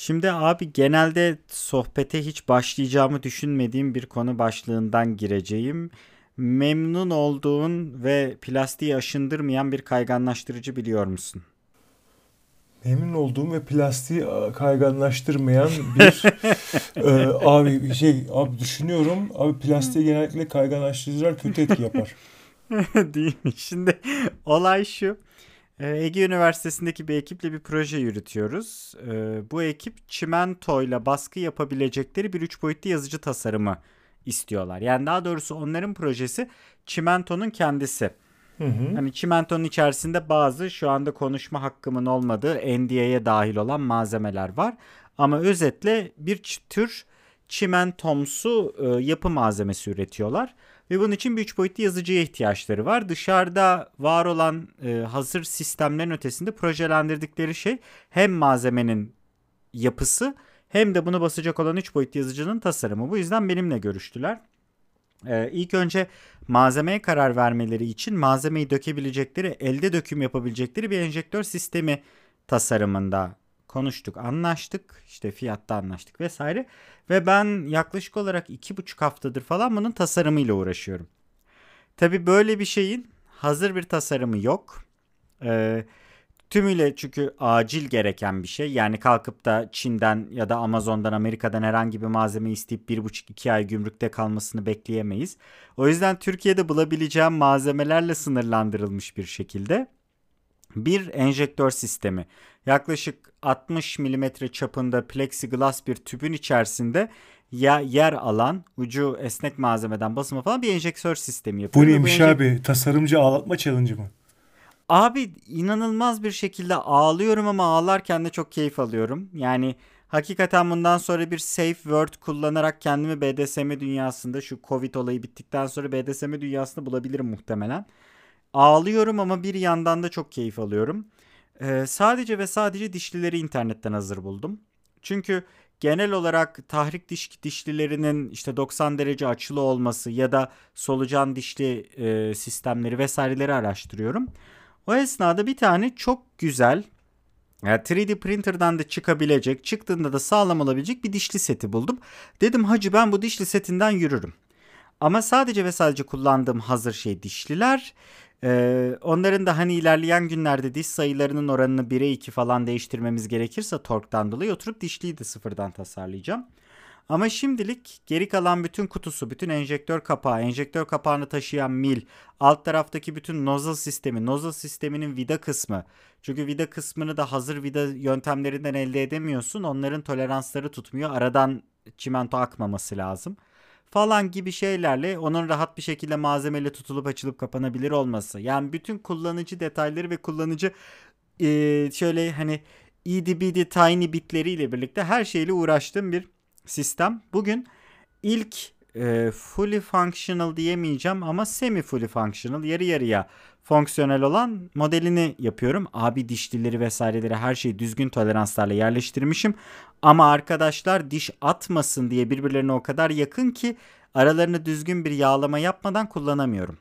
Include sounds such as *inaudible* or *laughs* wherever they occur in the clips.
Şimdi abi genelde sohbete hiç başlayacağımı düşünmediğim bir konu başlığından gireceğim. Memnun olduğun ve plastiği aşındırmayan bir kayganlaştırıcı biliyor musun? Memnun olduğum ve plastiği kayganlaştırmayan bir *laughs* e, abi şey abi düşünüyorum abi plastiği genellikle kayganlaştırıcılar kötü etki yapar. *laughs* Değil mi? Şimdi olay şu. Ee, Ege Üniversitesi'ndeki bir ekiple bir proje yürütüyoruz. Ee, bu ekip çimentoyla baskı yapabilecekleri bir üç boyutlu yazıcı tasarımı istiyorlar. Yani daha doğrusu onların projesi çimentonun kendisi. Hı hı. Hani çimentonun içerisinde bazı şu anda konuşma hakkımın olmadığı NDA'ya dahil olan malzemeler var. Ama özetle bir tür çimentomsu e, yapı malzemesi üretiyorlar. Ve bunun için bir üç boyutlu yazıcıya ihtiyaçları var. Dışarıda var olan e, hazır sistemlerin ötesinde projelendirdikleri şey hem malzemenin yapısı hem de bunu basacak olan üç boyutlu yazıcının tasarımı. Bu yüzden benimle görüştüler. Ee, ilk önce malzemeye karar vermeleri için malzemeyi dökebilecekleri, elde döküm yapabilecekleri bir enjektör sistemi tasarımında konuştuk, anlaştık. İşte fiyatta anlaştık vesaire. Ve ben yaklaşık olarak iki buçuk haftadır falan bunun tasarımıyla uğraşıyorum. Tabi böyle bir şeyin hazır bir tasarımı yok. Ee, tümüyle çünkü acil gereken bir şey. Yani kalkıp da Çin'den ya da Amazon'dan Amerika'dan herhangi bir malzeme isteyip bir buçuk iki ay gümrükte kalmasını bekleyemeyiz. O yüzden Türkiye'de bulabileceğim malzemelerle sınırlandırılmış bir şekilde bir enjektör sistemi yaklaşık 60 mm çapında plexiglass bir tübün içerisinde ya yer alan ucu esnek malzemeden basıma falan bir enjektör sistemi yapıyor. Bu neymiş enjek... abi? Tasarımcı ağlatma challenge mı? Abi inanılmaz bir şekilde ağlıyorum ama ağlarken de çok keyif alıyorum. Yani hakikaten bundan sonra bir safe word kullanarak kendimi BDSM dünyasında şu Covid olayı bittikten sonra BDSM dünyasında bulabilirim muhtemelen. Ağlıyorum ama bir yandan da çok keyif alıyorum. Ee, sadece ve sadece dişlileri internetten hazır buldum. Çünkü genel olarak tahrik diş dişlilerinin işte 90 derece açılı olması ya da solucan dişli e, sistemleri vesaireleri araştırıyorum. O esnada bir tane çok güzel yani 3D printer'dan da çıkabilecek, çıktığında da sağlam olabilecek bir dişli seti buldum. Dedim hacı ben bu dişli setinden yürürüm. Ama sadece ve sadece kullandığım hazır şey dişliler. Ee, onların da hani ilerleyen günlerde diş sayılarının oranını 1'e 2 falan değiştirmemiz gerekirse torktan dolayı oturup dişliyi de sıfırdan tasarlayacağım. Ama şimdilik geri kalan bütün kutusu, bütün enjektör kapağı, enjektör kapağını taşıyan mil, alt taraftaki bütün nozzle sistemi, nozzle sisteminin vida kısmı. Çünkü vida kısmını da hazır vida yöntemlerinden elde edemiyorsun. Onların toleransları tutmuyor. Aradan çimento akmaması lazım falan gibi şeylerle onun rahat bir şekilde malzemeyle tutulup açılıp kapanabilir olması. Yani bütün kullanıcı detayları ve kullanıcı e, şöyle hani EDBD tiny bitleriyle birlikte her şeyle uğraştığım bir sistem. Bugün ilk e, fully functional diyemeyeceğim ama semi fully functional yarı yarıya fonksiyonel olan modelini yapıyorum. Abi dişlileri vesaireleri her şeyi düzgün toleranslarla yerleştirmişim. Ama arkadaşlar diş atmasın diye birbirlerine o kadar yakın ki aralarını düzgün bir yağlama yapmadan kullanamıyorum.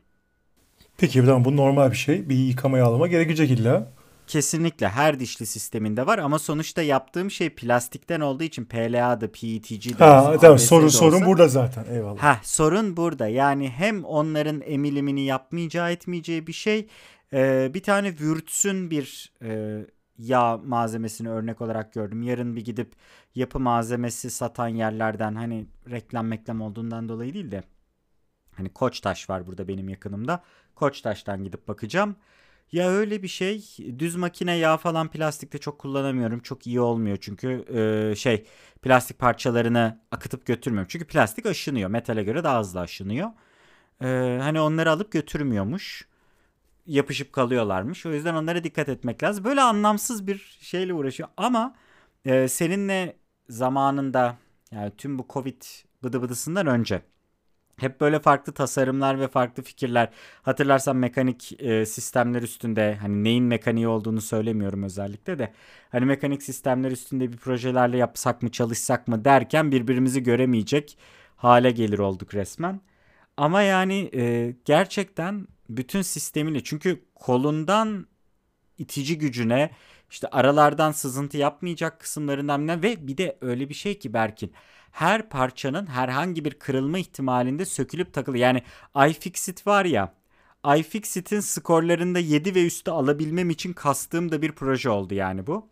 Peki bu normal bir şey. Bir yıkama yağlama gerekecek illa. Kesinlikle her dişli sisteminde var ama sonuçta yaptığım şey plastikten olduğu için PLA'da, PETG'de Ha tamam sorun sorun burada zaten. Eyvallah. Ha sorun burada. Yani hem onların emilimini yapmayacağı etmeyeceği bir şey e, bir tane Würz'ün bir e, yağ malzemesini örnek olarak gördüm. Yarın bir gidip yapı malzemesi satan yerlerden hani reklam meklam olduğundan dolayı değil de hani Koçtaş var burada benim yakınımda. Koçtaş'tan gidip bakacağım. Ya öyle bir şey düz makine yağ falan plastikte çok kullanamıyorum. Çok iyi olmuyor çünkü e, şey plastik parçalarını akıtıp götürmüyorum. Çünkü plastik aşınıyor. Metale göre daha hızlı aşınıyor. E, hani onları alıp götürmüyormuş. Yapışıp kalıyorlarmış. O yüzden onlara dikkat etmek lazım. Böyle anlamsız bir şeyle uğraşıyor. Ama e, seninle zamanında yani tüm bu Covid bıdı bıdısından önce hep böyle farklı tasarımlar ve farklı fikirler. Hatırlarsan mekanik e, sistemler üstünde hani neyin mekaniği olduğunu söylemiyorum özellikle de. Hani mekanik sistemler üstünde bir projelerle yapsak mı çalışsak mı derken birbirimizi göremeyecek hale gelir olduk resmen. Ama yani e, gerçekten bütün sistemiyle çünkü kolundan itici gücüne işte aralardan sızıntı yapmayacak kısımlarından ve bir de öyle bir şey ki Berkin her parçanın herhangi bir kırılma ihtimalinde sökülüp takılı. Yani iFixit var ya iFixit'in skorlarında 7 ve üstü alabilmem için kastığım da bir proje oldu yani bu.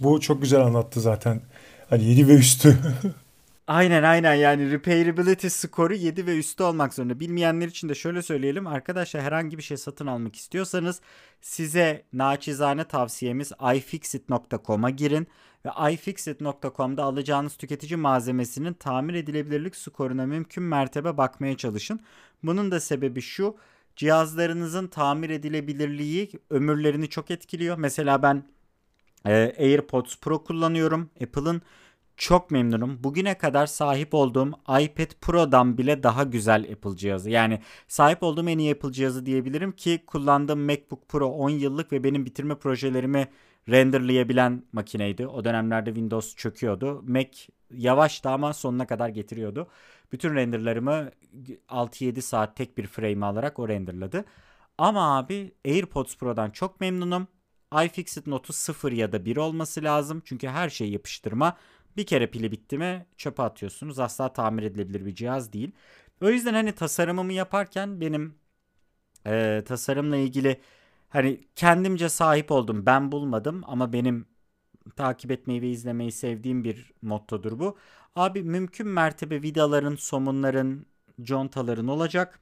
Bu çok güzel anlattı zaten. Hani 7 ve üstü. *laughs* Aynen aynen yani repairability skoru 7 ve üstü olmak zorunda. Bilmeyenler için de şöyle söyleyelim. Arkadaşlar herhangi bir şey satın almak istiyorsanız size naçizane tavsiyemiz ifixit.com'a girin ve ifixit.com'da alacağınız tüketici malzemesinin tamir edilebilirlik skoruna mümkün mertebe bakmaya çalışın. Bunun da sebebi şu. Cihazlarınızın tamir edilebilirliği ömürlerini çok etkiliyor. Mesela ben e, AirPods Pro kullanıyorum. Apple'ın çok memnunum. Bugüne kadar sahip olduğum iPad Pro'dan bile daha güzel Apple cihazı. Yani sahip olduğum en iyi Apple cihazı diyebilirim ki kullandığım MacBook Pro 10 yıllık ve benim bitirme projelerimi renderlayabilen makineydi. O dönemlerde Windows çöküyordu. Mac yavaştı ama sonuna kadar getiriyordu. Bütün renderlarımı 6-7 saat tek bir frame alarak o renderladı. Ama abi AirPods Pro'dan çok memnunum. iFixit notu 0 ya da 1 olması lazım. Çünkü her şeyi yapıştırma. Bir kere pili bitti mi çöpe atıyorsunuz. Asla tamir edilebilir bir cihaz değil. O yüzden hani tasarımımı yaparken benim e, tasarımla ilgili hani kendimce sahip oldum. Ben bulmadım ama benim takip etmeyi ve izlemeyi sevdiğim bir mottodur bu. Abi mümkün mertebe vidaların, somunların, contaların olacak.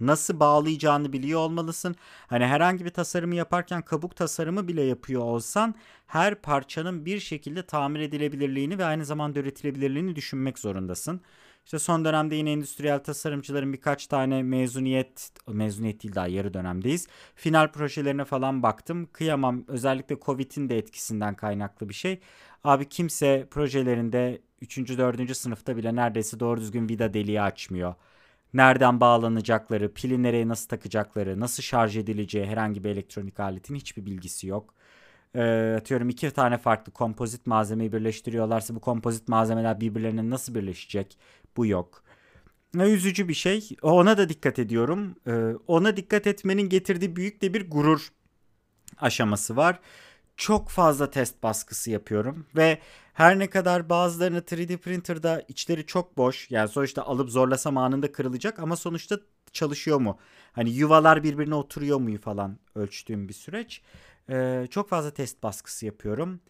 Nasıl bağlayacağını biliyor olmalısın. Hani herhangi bir tasarımı yaparken kabuk tasarımı bile yapıyor olsan her parçanın bir şekilde tamir edilebilirliğini ve aynı zamanda üretilebilirliğini düşünmek zorundasın. İşte son dönemde yine endüstriyel tasarımcıların birkaç tane mezuniyet, mezuniyet değil daha yarı dönemdeyiz. Final projelerine falan baktım. Kıyamam özellikle Covid'in de etkisinden kaynaklı bir şey. Abi kimse projelerinde 3. 4. sınıfta bile neredeyse doğru düzgün vida deliği açmıyor. Nereden bağlanacakları, pili nereye nasıl takacakları, nasıl şarj edileceği herhangi bir elektronik aletin hiçbir bilgisi yok. Ee, atıyorum iki tane farklı kompozit malzemeyi birleştiriyorlarsa bu kompozit malzemeler birbirlerine nasıl birleşecek? Bu yok. Üzücü bir şey. Ona da dikkat ediyorum. Ee, ona dikkat etmenin getirdiği büyük de bir gurur aşaması var. Çok fazla test baskısı yapıyorum ve her ne kadar bazılarını 3D printer'da içleri çok boş yani sonuçta alıp zorlasam anında kırılacak ama sonuçta çalışıyor mu? Hani yuvalar birbirine oturuyor mu falan ölçtüğüm bir süreç. Ee, çok fazla test baskısı yapıyorum.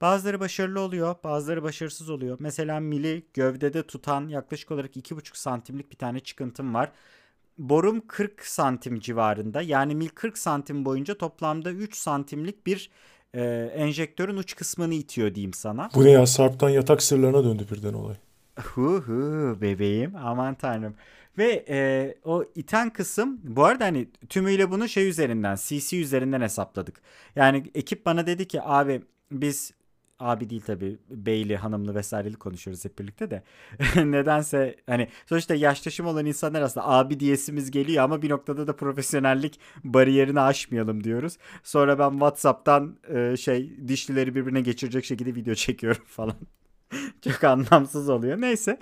Bazıları başarılı oluyor, bazıları başarısız oluyor. Mesela mili gövdede tutan yaklaşık olarak 2,5 santimlik bir tane çıkıntım var. Borum 40 santim civarında. Yani mil 40 santim boyunca toplamda 3 santimlik bir e, enjektörün uç kısmını itiyor diyeyim sana. Bu ne ya? Sarp'tan yatak sırlarına döndü birden olay. Hu hu bebeğim aman tanrım. Ve e, o iten kısım bu arada hani tümüyle bunu şey üzerinden CC üzerinden hesapladık. Yani ekip bana dedi ki abi biz abi değil tabii beyli hanımlı vesaireli konuşuyoruz hep birlikte de *laughs* nedense hani sonuçta yaştaşım olan insanlar aslında abi diyesimiz geliyor ama bir noktada da profesyonellik bariyerini aşmayalım diyoruz. Sonra ben Whatsapp'tan e, şey dişlileri birbirine geçirecek şekilde video *laughs* çekiyorum falan. Çok anlamsız oluyor. Neyse.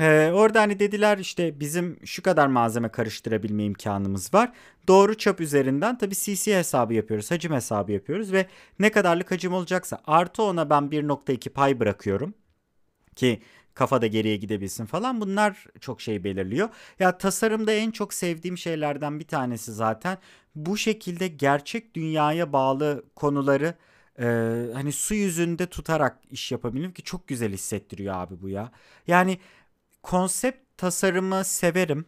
Ee, orada hani dediler işte bizim şu kadar malzeme karıştırabilme imkanımız var. Doğru çap üzerinden tabii CC hesabı yapıyoruz. Hacim hesabı yapıyoruz ve ne kadarlık hacim olacaksa artı ona ben 1.2 pay bırakıyorum. Ki kafada geriye gidebilsin falan bunlar çok şey belirliyor. Ya tasarımda en çok sevdiğim şeylerden bir tanesi zaten bu şekilde gerçek dünyaya bağlı konuları e, hani su yüzünde tutarak iş yapabilirim ki çok güzel hissettiriyor abi bu ya. Yani konsept tasarımı severim.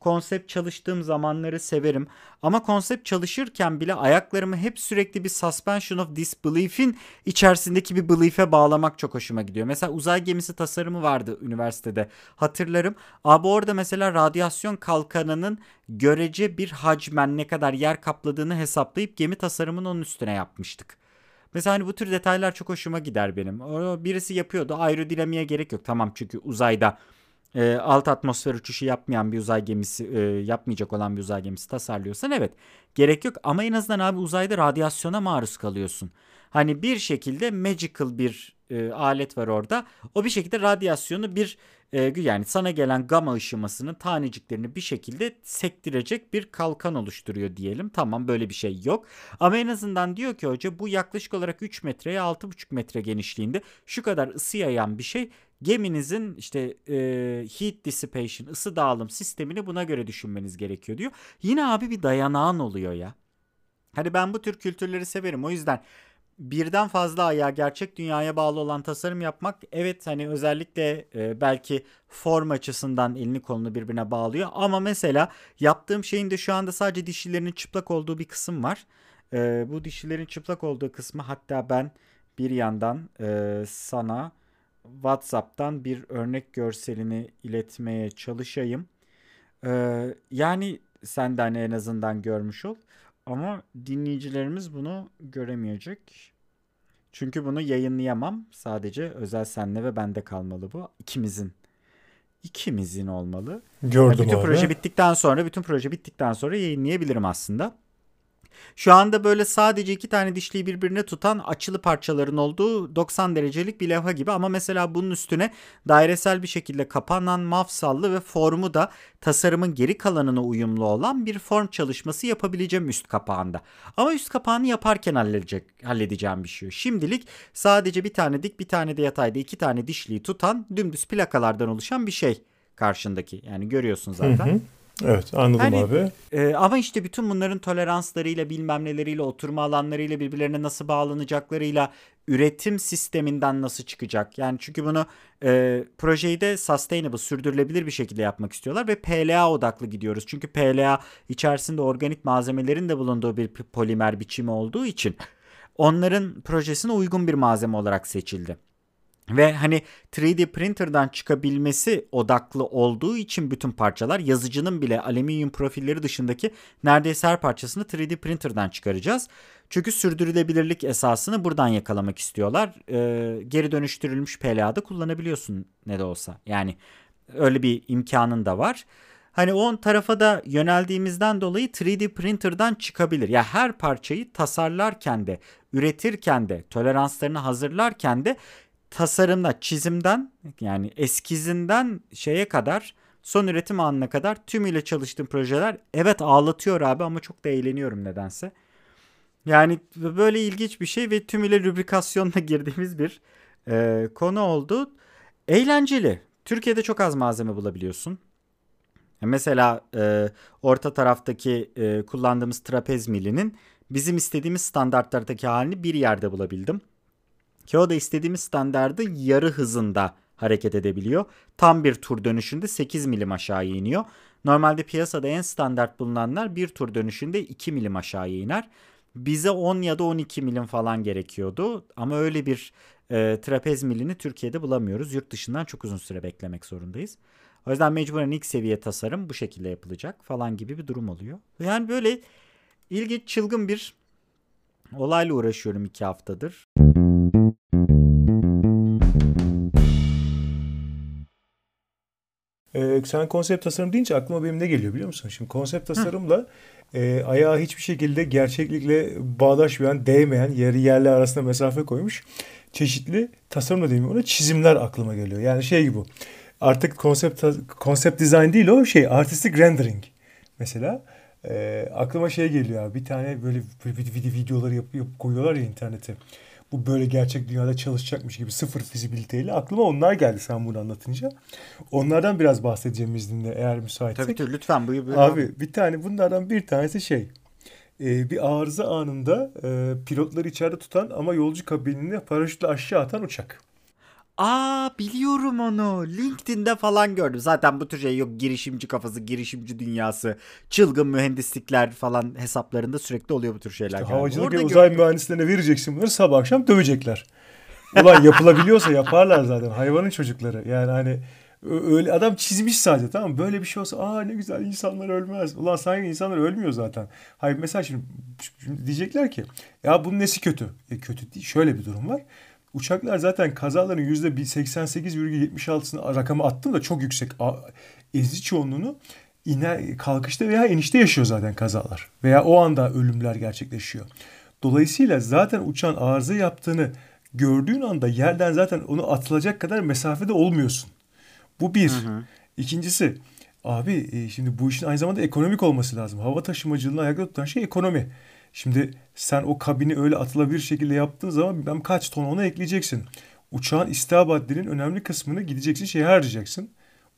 Konsept çalıştığım zamanları severim. Ama konsept çalışırken bile ayaklarımı hep sürekli bir suspension of disbelief'in içerisindeki bir belief'e bağlamak çok hoşuma gidiyor. Mesela uzay gemisi tasarımı vardı üniversitede. Hatırlarım. Abi orada mesela radyasyon kalkanının görece bir hacmen ne kadar yer kapladığını hesaplayıp gemi tasarımını onun üstüne yapmıştık. Mesela hani bu tür detaylar çok hoşuma gider benim. Birisi yapıyordu. Aerodinamiğe gerek yok. Tamam çünkü uzayda e, alt atmosfer uçuşu yapmayan bir uzay gemisi e, yapmayacak olan bir uzay gemisi tasarlıyorsan evet gerek yok ama en azından abi uzayda radyasyona maruz kalıyorsun. Hani bir şekilde magical bir e, alet var orada. O bir şekilde radyasyonu bir e, yani sana gelen gama ışımasının taneciklerini bir şekilde sektirecek bir kalkan oluşturuyor diyelim. Tamam böyle bir şey yok. Ama en azından diyor ki hoca bu yaklaşık olarak 3 metreye 6,5 metre genişliğinde şu kadar ısı yayan bir şey geminizin işte e, heat dissipation ısı dağılım sistemini buna göre düşünmeniz gerekiyor diyor. Yine abi bir dayanağın oluyor ya. Hani ben bu tür kültürleri severim. O yüzden birden fazla ayağı gerçek dünyaya bağlı olan tasarım yapmak evet hani özellikle e, belki form açısından elini kolunu birbirine bağlıyor ama mesela yaptığım şeyin de şu anda sadece dişilerinin çıplak olduğu bir kısım var. E, bu dişilerin çıplak olduğu kısmı hatta ben bir yandan e, sana WhatsApp'tan bir örnek görselini iletmeye çalışayım. E, yani sen de hani en azından görmüş ol. Ama dinleyicilerimiz bunu göremeyecek. Çünkü bunu yayınlayamam. Sadece özel senle ve bende kalmalı bu. İkimizin. İkimizin olmalı. Gördüm bütün abi. proje bittikten sonra, bütün proje bittikten sonra yayınlayabilirim aslında. Şu anda böyle sadece iki tane dişliyi birbirine tutan açılı parçaların olduğu 90 derecelik bir levha gibi ama mesela bunun üstüne dairesel bir şekilde kapanan mafsallı ve formu da tasarımın geri kalanına uyumlu olan bir form çalışması yapabileceğim üst kapağında. Ama üst kapağını yaparken halledecek, halledeceğim bir şey. Şimdilik sadece bir tane dik bir tane de yatayda iki tane dişliyi tutan dümdüz plakalardan oluşan bir şey karşındaki. Yani görüyorsun zaten. Hı hı. Evet anladım Hani- abi. Ee, ama işte bütün bunların toleranslarıyla bilmem neleriyle oturma alanlarıyla birbirlerine nasıl bağlanacaklarıyla üretim sisteminden nasıl çıkacak? Yani çünkü bunu e, projeyi de sustainable sürdürülebilir bir şekilde yapmak istiyorlar ve PLA odaklı gidiyoruz. Çünkü PLA içerisinde organik malzemelerin de bulunduğu bir polimer biçimi olduğu için onların projesine uygun bir malzeme olarak seçildi. Ve hani 3D printer'dan çıkabilmesi odaklı olduğu için bütün parçalar yazıcının bile alüminyum profilleri dışındaki neredeyse her parçasını 3D printer'dan çıkaracağız. Çünkü sürdürülebilirlik esasını buradan yakalamak istiyorlar. Ee, geri dönüştürülmüş PLA'da kullanabiliyorsun ne de olsa. Yani öyle bir imkanın da var. Hani o tarafa da yöneldiğimizden dolayı 3D printer'dan çıkabilir. Ya her parçayı tasarlarken de, üretirken de, toleranslarını hazırlarken de tasarımda, çizimden yani eskizinden şeye kadar son üretim anına kadar tümüyle çalıştığım projeler evet ağlatıyor abi ama çok da eğleniyorum nedense. Yani böyle ilginç bir şey ve tümüyle rubrikasyonla *laughs* girdiğimiz bir e, konu oldu. Eğlenceli. Türkiye'de çok az malzeme bulabiliyorsun. Mesela e, orta taraftaki e, kullandığımız trapez milinin bizim istediğimiz standartlardaki halini bir yerde bulabildim. Ki o da istediğimiz standardı yarı hızında hareket edebiliyor. Tam bir tur dönüşünde 8 milim aşağıya iniyor. Normalde piyasada en standart bulunanlar bir tur dönüşünde 2 milim aşağıya iner. Bize 10 ya da 12 milim falan gerekiyordu. Ama öyle bir e, trapez milini Türkiye'de bulamıyoruz. Yurt dışından çok uzun süre beklemek zorundayız. O yüzden mecburen ilk seviye tasarım bu şekilde yapılacak falan gibi bir durum oluyor. Yani böyle ilginç çılgın bir olayla uğraşıyorum iki haftadır. Ee, sen konsept tasarım deyince aklıma benim ne geliyor biliyor musun? Şimdi konsept tasarımla e, ayağı hiçbir şekilde gerçeklikle bağdaşmayan, değmeyen, yeri yerle arasında mesafe koymuş çeşitli tasarım da demiyorum ona çizimler aklıma geliyor. Yani şey gibi bu. Artık konsept konsept design değil o şey artistic rendering mesela. E, aklıma şey geliyor abi bir tane böyle, böyle video, videoları yapıp, yapıp koyuyorlar ya internete. Bu böyle gerçek dünyada çalışacakmış gibi sıfır fizibiliteyle aklıma onlar geldi sen bunu anlatınca. Onlardan biraz bahsedeceğim izninle eğer müsaitsek. Tabii tabii lütfen buyur. buyur Abi bir tane bunlardan bir tanesi şey. e, bir arıza anında e, pilotları içeride tutan ama yolcu kabinini paraşütle aşağı atan uçak. Aa biliyorum onu. LinkedIn'de falan gördüm. Zaten bu tür şey yok. Girişimci kafası, girişimci dünyası, çılgın mühendislikler falan hesaplarında sürekli oluyor bu tür şeyler. İşte havacılık ve uzay gördüm. mühendislerine vereceksin bunları sabah akşam dövecekler. Ulan yapılabiliyorsa yaparlar zaten hayvanın çocukları. Yani hani öyle adam çizmiş sadece tamam mı? Böyle bir şey olsa aa ne güzel insanlar ölmez. Ulan sanki insanlar ölmüyor zaten. Hayır mesela şimdi, şimdi diyecekler ki ya bunun nesi kötü? E kötü değil. Şöyle bir durum var. Uçaklar zaten kazaların %88,76'sını rakamı attım da çok yüksek. Ezici çoğunluğunu iner, kalkışta veya inişte yaşıyor zaten kazalar. Veya o anda ölümler gerçekleşiyor. Dolayısıyla zaten uçağın arıza yaptığını gördüğün anda yerden zaten onu atılacak kadar mesafede olmuyorsun. Bu bir. Hı hı. İkincisi abi e, şimdi bu işin aynı zamanda ekonomik olması lazım. Hava taşımacılığını ayakta tutan şey ekonomi. Şimdi sen o kabini öyle atılabilir şekilde yaptığın zaman bilmem kaç ton ona ekleyeceksin. Uçağın istihbaratinin önemli kısmını gideceksin şeye harcayacaksın.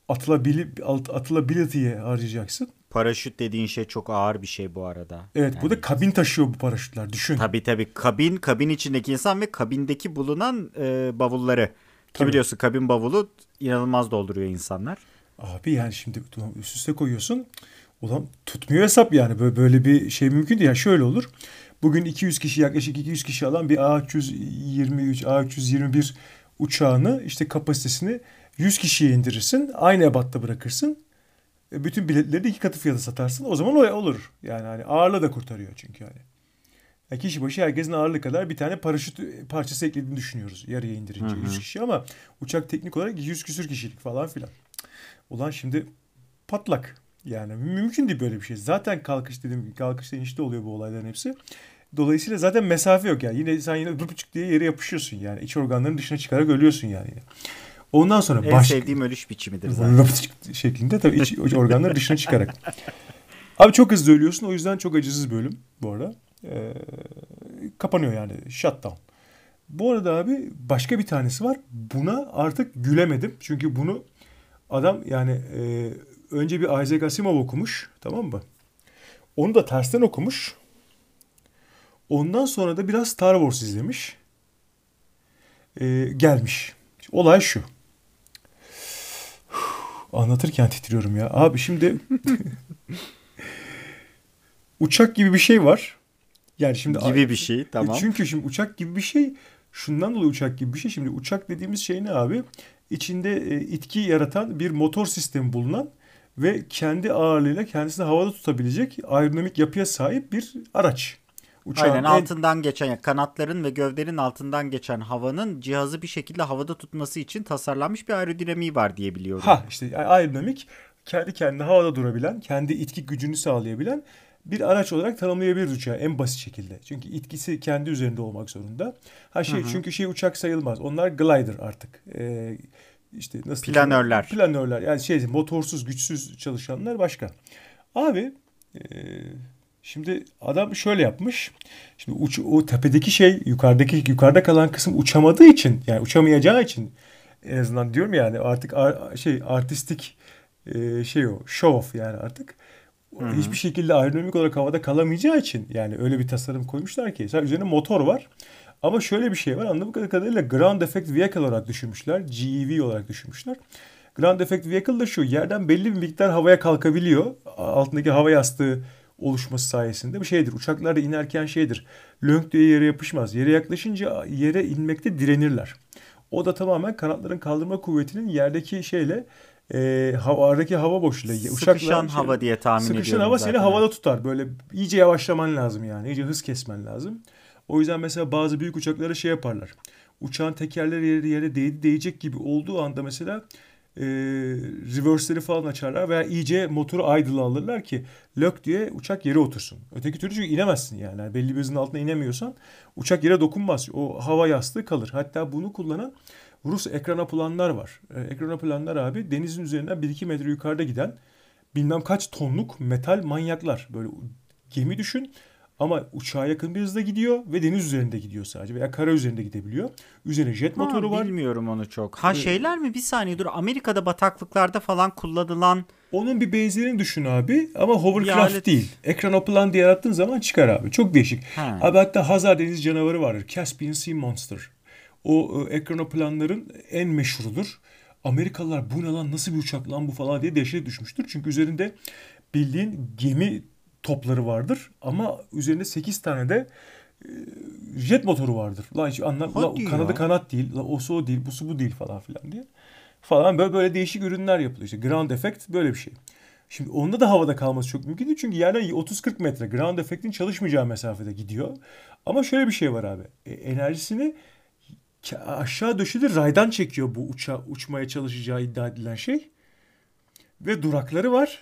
Atılabili, atılability'ye harcayacaksın. Paraşüt dediğin şey çok ağır bir şey bu arada. Evet yani... bu da kabin taşıyor bu paraşütler düşün. Tabii tabii kabin, kabin içindeki insan ve kabindeki bulunan e, bavulları. Ki biliyorsun kabin bavulu inanılmaz dolduruyor insanlar. Abi yani şimdi üst üste koyuyorsun. Ulan tutmuyor hesap yani. Böyle, böyle bir şey mümkün değil. Yani şöyle olur. Bugün 200 kişi yaklaşık 200 kişi alan bir A323, A321 uçağını işte kapasitesini 100 kişiye indirirsin. Aynı ebatta bırakırsın. E, bütün biletleri de iki katı fiyata satarsın. O zaman o olur. Yani hani ağırlığı da kurtarıyor çünkü yani. yani kişi başı herkesin ağırlığı kadar bir tane paraşüt parçası eklediğini düşünüyoruz yarıya indirince. Hı hı. 100 kişi ama uçak teknik olarak 100 küsür kişilik falan filan. Ulan şimdi patlak. Yani mümkün değil böyle bir şey. Zaten kalkış dedim kalkışta inişte oluyor bu olayların hepsi. Dolayısıyla zaten mesafe yok yani. Yine sen yine buçuk diye yere yapışıyorsun yani. İç organların dışına çıkarak ölüyorsun yani. Ondan sonra en baş... sevdiğim ölüş biçimidir zaten. şeklinde tabii iç, organların dışına çıkarak. Abi çok hızlı ölüyorsun. O yüzden çok acısız bölüm bu arada. Ee, kapanıyor yani. Shutdown. Bu arada abi başka bir tanesi var. Buna artık gülemedim. Çünkü bunu adam yani e, önce bir Isaac Asimov okumuş. Tamam mı? Onu da tersten okumuş. Ondan sonra da biraz Star Wars izlemiş. Ee, gelmiş. Olay şu. *sighs* Anlatırken titriyorum ya. Abi şimdi *laughs* uçak gibi bir şey var. Yani şimdi gibi bir şey tamam. Çünkü şimdi uçak gibi bir şey şundan dolayı uçak gibi bir şey. Şimdi uçak dediğimiz şey ne abi? İçinde e, itki yaratan bir motor sistemi bulunan ve kendi ağırlığıyla kendisini havada tutabilecek aerodinamik yapıya sahip bir araç. Uçağın Aynen en... altından geçen yani kanatların ve gövdenin altından geçen havanın cihazı bir şekilde havada tutması için tasarlanmış bir aerodinamiği var diye biliyorum. Ha işte aerodinamik kendi kendine havada durabilen, kendi itki gücünü sağlayabilen bir araç olarak tanımlayabiliriz uçağı en basit şekilde. Çünkü itkisi kendi üzerinde olmak zorunda. Ha şey hı hı. çünkü şey uçak sayılmaz. Onlar glider artık. Ee, işte nasıl planörler. Diyeyim? Planörler. Yani şey motorsuz, güçsüz çalışanlar başka. Abi e, Şimdi adam şöyle yapmış. Şimdi uç, o tepedeki şey yukarıdaki yukarıda kalan kısım uçamadığı için yani uçamayacağı için en azından diyorum yani artık ar, şey artistik e, şey o show off yani artık. Hı-hı. Hiçbir şekilde aerodinamik olarak havada kalamayacağı için yani öyle bir tasarım koymuşlar ki. Sadece üzerine motor var. Ama şöyle bir şey var anladığım kadarıyla ground effect vehicle olarak düşünmüşler. GEV olarak düşünmüşler. Ground effect vehicle da şu yerden belli bir miktar havaya kalkabiliyor. Altındaki hava yastığı oluşması sayesinde bir şeydir. Uçaklar da inerken şeydir. Lönk diye yere yapışmaz. Yere yaklaşınca yere inmekte direnirler. O da tamamen kanatların kaldırma kuvvetinin yerdeki şeyle e, havadaki hava boşluğuyla. Sıkışan şey, hava diye tahmin sıkışan ediyorum Sıkışan hava zaten. seni havada tutar. Böyle iyice yavaşlaman lazım yani. İyice hız kesmen lazım. O yüzden mesela bazı büyük uçaklara şey yaparlar. Uçağın tekerleri yere, yere değdi, değecek gibi olduğu anda mesela e, reverse'leri falan açarlar veya iyice motoru idle alırlar ki lök diye uçak yere otursun. Öteki türlü çünkü inemezsin yani. yani belli bir hızın altına inemiyorsan uçak yere dokunmaz. O hava yastığı kalır. Hatta bunu kullanan Rus ekran planlar var. E, ekran planlar abi denizin üzerinden 1-2 metre yukarıda giden bilmem kaç tonluk metal manyaklar. Böyle gemi düşün. Ama uçağa yakın bir hızda gidiyor ve deniz üzerinde gidiyor sadece veya kara üzerinde gidebiliyor. Üzerine jet ha, motoru var. Bilmiyorum onu çok. Ha ee, şeyler mi bir saniye dur Amerika'da bataklıklarda falan kullanılan onun bir benzerini düşün abi ama hovercraft alet... değil. Ekranoplan diye yarattığın zaman çıkar abi. Çok değişik. Ha. Abi hatta Hazar deniz canavarı vardır. Caspian Sea Monster. O e, ekranoplanların en meşhurudur. Amerikalılar bu ne lan nasıl bir uçak lan bu falan diye dehşete düşmüştür. Çünkü üzerinde bildiğin gemi topları vardır ama üzerinde 8 tane de e, jet motoru vardır. Lan hiç anlam la, kanadı kanat değil, la, o su değil, bu su bu değil falan filan diye. Falan böyle böyle değişik ürünler yapılıyor. İşte ground effect böyle bir şey. Şimdi onda da havada kalması çok mümkün değil. Çünkü yerden 30-40 metre ground effect'in çalışmayacağı mesafede gidiyor. Ama şöyle bir şey var abi. E, enerjisini aşağı döşeli raydan çekiyor bu uça, uçmaya çalışacağı iddia edilen şey. Ve durakları var.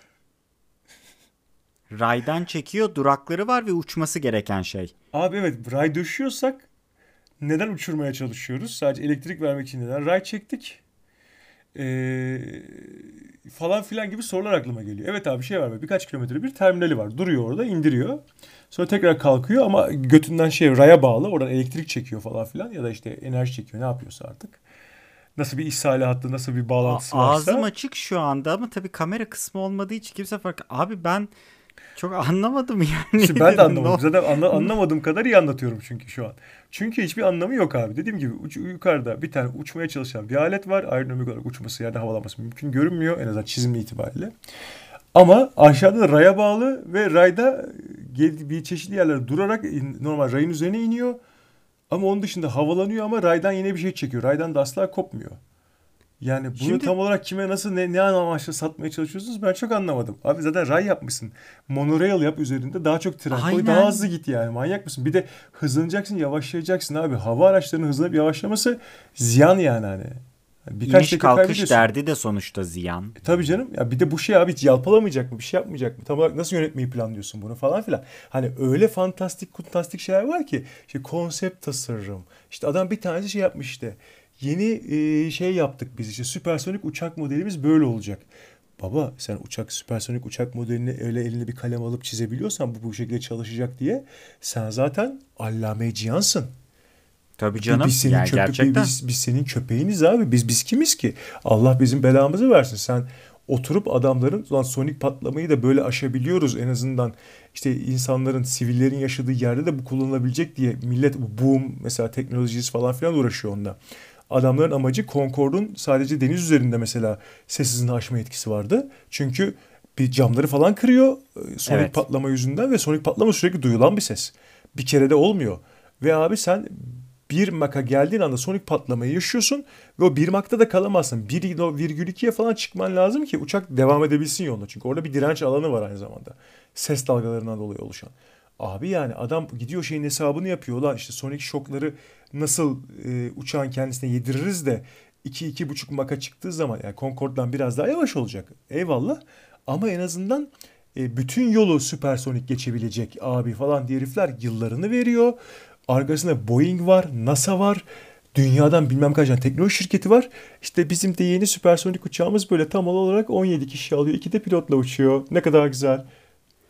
Raydan çekiyor, durakları var ve uçması gereken şey. Abi evet ray döşüyorsak neden uçurmaya çalışıyoruz? Sadece elektrik vermek için neden ray çektik? Ee, falan filan gibi sorular aklıma geliyor. Evet abi şey var böyle birkaç kilometre bir terminali var. Duruyor orada indiriyor. Sonra tekrar kalkıyor ama götünden şey raya bağlı. Oradan elektrik çekiyor falan filan ya da işte enerji çekiyor ne yapıyorsa artık. Nasıl bir ishali hattı nasıl bir bağlantısı A- varsa. Ağzım açık şu anda ama tabii kamera kısmı olmadığı için kimse fark... Abi ben çok anlamadım yani. İşte ben de *laughs* anlamadım. Zaten anla- anlamadığım kadar iyi anlatıyorum çünkü şu an. Çünkü hiçbir anlamı yok abi. Dediğim gibi uç- yukarıda bir tane uçmaya çalışan bir alet var. Aerodinamik olarak uçması yerde havalanması mümkün görünmüyor. En azından çizim itibariyle. Ama aşağıda da raya bağlı ve rayda gel- bir çeşitli yerlerde durarak normal rayın üzerine iniyor. Ama onun dışında havalanıyor ama raydan yine bir şey çekiyor. Raydan da asla kopmuyor. Yani bunu Şimdi- tam olarak kime nasıl ne, ne amaçla satmaya çalışıyorsunuz ben çok anlamadım. Abi zaten ray yapmışsın. Monorail yap üzerinde daha çok tren koy daha hızlı git yani manyak mısın? Bir de hızlanacaksın yavaşlayacaksın abi. Hava araçlarının hızlanıp yavaşlaması ziyan yani hani. Birkaç İniş kalkış derdi de sonuçta ziyan. E, tabii canım. Ya bir de bu şey abi hiç yalpalamayacak mı? Bir şey yapmayacak mı? Tam olarak nasıl yönetmeyi planlıyorsun bunu falan filan. Hani öyle fantastik fantastik şeyler var ki. işte konsept tasarım. İşte adam bir tanesi şey yapmış işte. Yeni e, şey yaptık biz işte süpersonik uçak modelimiz böyle olacak. Baba sen uçak süpersonik uçak modelini öyle eline bir kalem alıp çizebiliyorsan bu bu şekilde çalışacak diye sen zaten allame cihansın. Tabii canım. Biz senin, yani köpe- gerçekten. biz, biz senin köpeğiniz abi. Biz biz kimiz ki? Allah bizim belamızı versin. Sen oturup adamların ulan sonik patlamayı da böyle aşabiliyoruz en azından. İşte insanların, sivillerin yaşadığı yerde de bu kullanılabilecek diye millet bu boom mesela teknolojisi falan filan uğraşıyor onda. Adamların amacı Concorde'un sadece deniz üzerinde mesela ses hızını aşma etkisi vardı. Çünkü bir camları falan kırıyor e, sonik Evet. patlama yüzünden ve sonik patlama sürekli duyulan bir ses. Bir kere de olmuyor. Ve abi sen bir maka geldiğin anda sonik patlamayı yaşıyorsun ve o bir makta da kalamazsın. 1,2'ye falan çıkman lazım ki uçak devam edebilsin yoluna. Çünkü orada bir direnç alanı var aynı zamanda. Ses dalgalarından dolayı oluşan. Abi yani adam gidiyor şeyin hesabını yapıyor. Lan işte sonik şokları nasıl e, uçağın kendisine yediririz de 2-2,5 maka çıktığı zaman yani Concorde'dan biraz daha yavaş olacak. Eyvallah. Ama en azından e, bütün yolu süpersonik geçebilecek abi falan diye herifler yıllarını veriyor. Arkasında Boeing var, NASA var. Dünyadan bilmem kaç tane teknoloji şirketi var. İşte bizim de yeni süpersonik uçağımız böyle tam olarak 17 kişi alıyor. İki de pilotla uçuyor. Ne kadar güzel.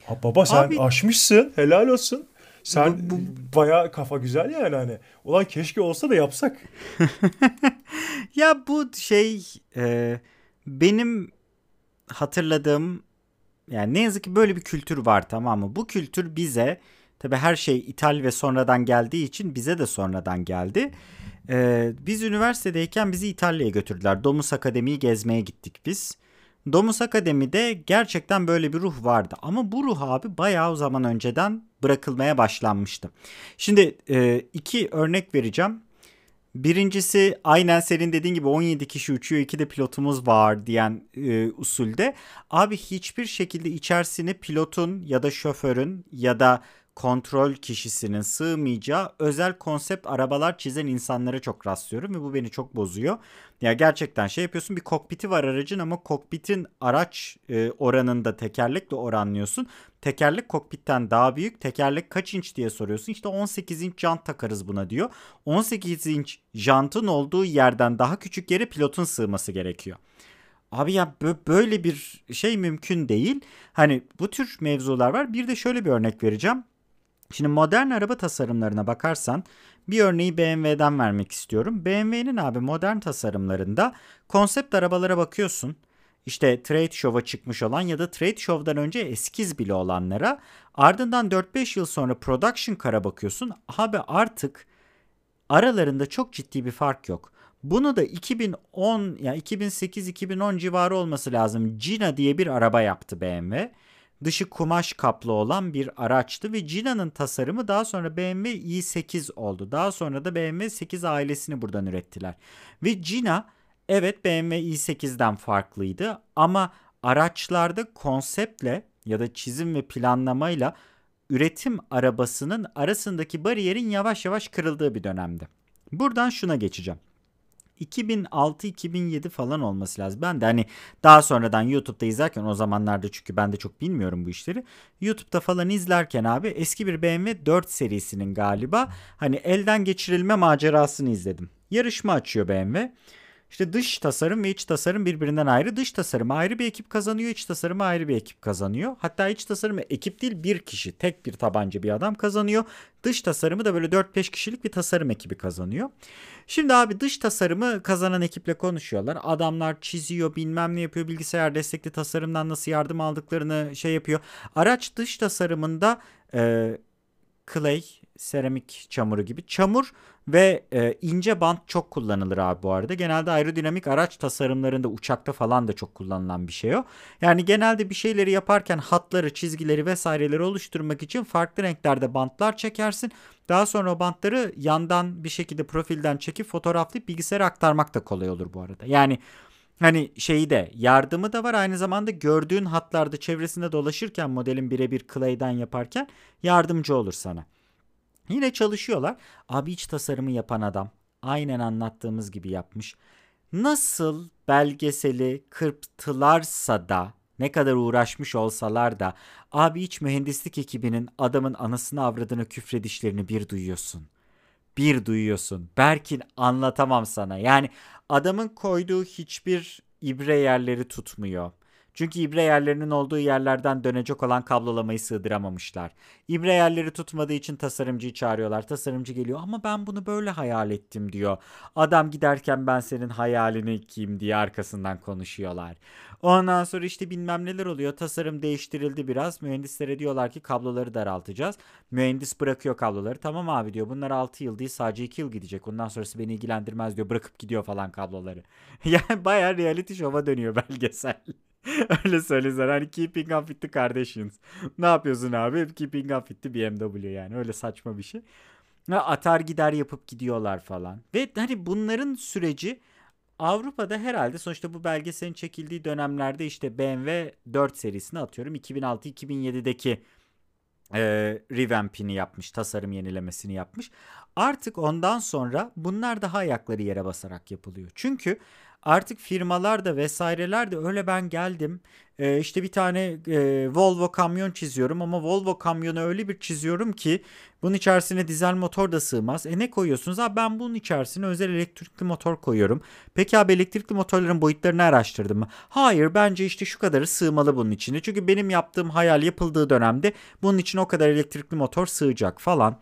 Ha, baba sen Abi- aşmışsın. Helal olsun. Sen Bu- bu- bayağı kafa güzel yani hani. Ulan keşke olsa da yapsak. *laughs* Ya bu şey e, benim hatırladığım yani ne yazık ki böyle bir kültür var tamam mı? Bu kültür bize tabi her şey ithal ve sonradan geldiği için bize de sonradan geldi. E, biz üniversitedeyken bizi İtalya'ya götürdüler. Domus Akademi'yi gezmeye gittik biz. Domus Akademi'de gerçekten böyle bir ruh vardı. Ama bu ruh abi bayağı o zaman önceden bırakılmaya başlanmıştı. Şimdi e, iki örnek vereceğim. Birincisi aynen senin dediğin gibi 17 kişi uçuyor iki de pilotumuz var diyen e, usulde. Abi hiçbir şekilde içerisine pilotun ya da şoförün ya da kontrol kişisinin sığmayacağı özel konsept arabalar çizen insanlara çok rastlıyorum ve bu beni çok bozuyor. Ya gerçekten şey yapıyorsun bir kokpiti var aracın ama kokpitin araç e, oranında tekerlekle oranlıyorsun. Tekerlek kokpitten daha büyük. Tekerlek kaç inç diye soruyorsun. İşte 18 inç jant takarız buna diyor. 18 inç jantın olduğu yerden daha küçük yere pilotun sığması gerekiyor. Abi ya bö- böyle bir şey mümkün değil. Hani bu tür mevzular var. Bir de şöyle bir örnek vereceğim. Şimdi modern araba tasarımlarına bakarsan bir örneği BMW'den vermek istiyorum. BMW'nin abi modern tasarımlarında konsept arabalara bakıyorsun. İşte Trade Show'a çıkmış olan ya da Trade Show'dan önce eskiz bile olanlara ardından 4-5 yıl sonra Production Car'a bakıyorsun. Abi artık aralarında çok ciddi bir fark yok. Bunu da 2010 ya 2008-2010 civarı olması lazım. Gina diye bir araba yaptı BMW. Dışı kumaş kaplı olan bir araçtı ve Gina'nın tasarımı daha sonra BMW i8 oldu. Daha sonra da BMW 8 ailesini buradan ürettiler. Ve Gina evet BMW i8'den farklıydı ama araçlarda konseptle ya da çizim ve planlamayla üretim arabasının arasındaki bariyerin yavaş yavaş kırıldığı bir dönemdi. Buradan şuna geçeceğim. 2006-2007 falan olması lazım. Ben de hani daha sonradan YouTube'da izlerken o zamanlarda çünkü ben de çok bilmiyorum bu işleri. YouTube'da falan izlerken abi eski bir BMW 4 serisinin galiba hani elden geçirilme macerasını izledim. Yarışma açıyor BMW. İşte dış tasarım ve iç tasarım birbirinden ayrı. Dış tasarım ayrı bir ekip kazanıyor, iç tasarım ayrı bir ekip kazanıyor. Hatta iç tasarımı ekip değil bir kişi, tek bir tabanca bir adam kazanıyor. Dış tasarımı da böyle 4-5 kişilik bir tasarım ekibi kazanıyor. Şimdi abi dış tasarımı kazanan ekiple konuşuyorlar. Adamlar çiziyor, bilmem ne yapıyor, bilgisayar destekli tasarımdan nasıl yardım aldıklarını şey yapıyor. Araç dış tasarımında e, clay, seramik çamuru gibi çamur ve e, ince bant çok kullanılır abi bu arada. Genelde aerodinamik araç tasarımlarında uçakta falan da çok kullanılan bir şey o. Yani genelde bir şeyleri yaparken hatları, çizgileri vesaireleri oluşturmak için farklı renklerde bantlar çekersin. Daha sonra o bantları yandan bir şekilde profilden çekip fotoğraflayıp bilgisayara aktarmak da kolay olur bu arada. Yani Hani şeyi de yardımı da var aynı zamanda gördüğün hatlarda çevresinde dolaşırken modelin birebir clay'den yaparken yardımcı olur sana. Yine çalışıyorlar. Abi iç tasarımı yapan adam aynen anlattığımız gibi yapmış. Nasıl belgeseli kırptılarsa da ne kadar uğraşmış olsalar da abi iç mühendislik ekibinin adamın anasını avradını küfredişlerini bir duyuyorsun. Bir duyuyorsun. Berkin anlatamam sana. Yani adamın koyduğu hiçbir ibre yerleri tutmuyor. Çünkü ibre yerlerinin olduğu yerlerden dönecek olan kablolamayı sığdıramamışlar. İbre yerleri tutmadığı için tasarımcıyı çağırıyorlar. Tasarımcı geliyor ama ben bunu böyle hayal ettim diyor. Adam giderken ben senin hayalini kim diye arkasından konuşuyorlar. Ondan sonra işte bilmem neler oluyor. Tasarım değiştirildi biraz. Mühendislere diyorlar ki kabloları daraltacağız. Mühendis bırakıyor kabloları. Tamam abi diyor. Bunlar 6 yıl değil sadece 2 yıl gidecek. Ondan sonrası beni ilgilendirmez diyor. Bırakıp gidiyor falan kabloları. *laughs* yani bayağı reality show'a dönüyor belgesel. *laughs* Öyle söylesene hani keeping up with the Kardashians. ne yapıyorsun abi? Keeping up with the BMW yani öyle saçma bir şey. Atar gider yapıp gidiyorlar falan. Ve hani bunların süreci Avrupa'da herhalde sonuçta bu belgeselin çekildiği dönemlerde işte BMW 4 serisini atıyorum 2006-2007'deki e, revamp'ini yapmış, tasarım yenilemesini yapmış. Artık ondan sonra bunlar daha ayakları yere basarak yapılıyor. Çünkü artık firmalar da vesaireler de öyle ben geldim e, işte bir tane e, Volvo kamyon çiziyorum ama Volvo kamyonu öyle bir çiziyorum ki bunun içerisine dizel motor da sığmaz. E ne koyuyorsunuz? Abi ben bunun içerisine özel elektrikli motor koyuyorum. Peki abi elektrikli motorların boyutlarını araştırdım mı? Hayır bence işte şu kadarı sığmalı bunun içine. Çünkü benim yaptığım hayal yapıldığı dönemde bunun için o kadar elektrikli motor sığacak falan.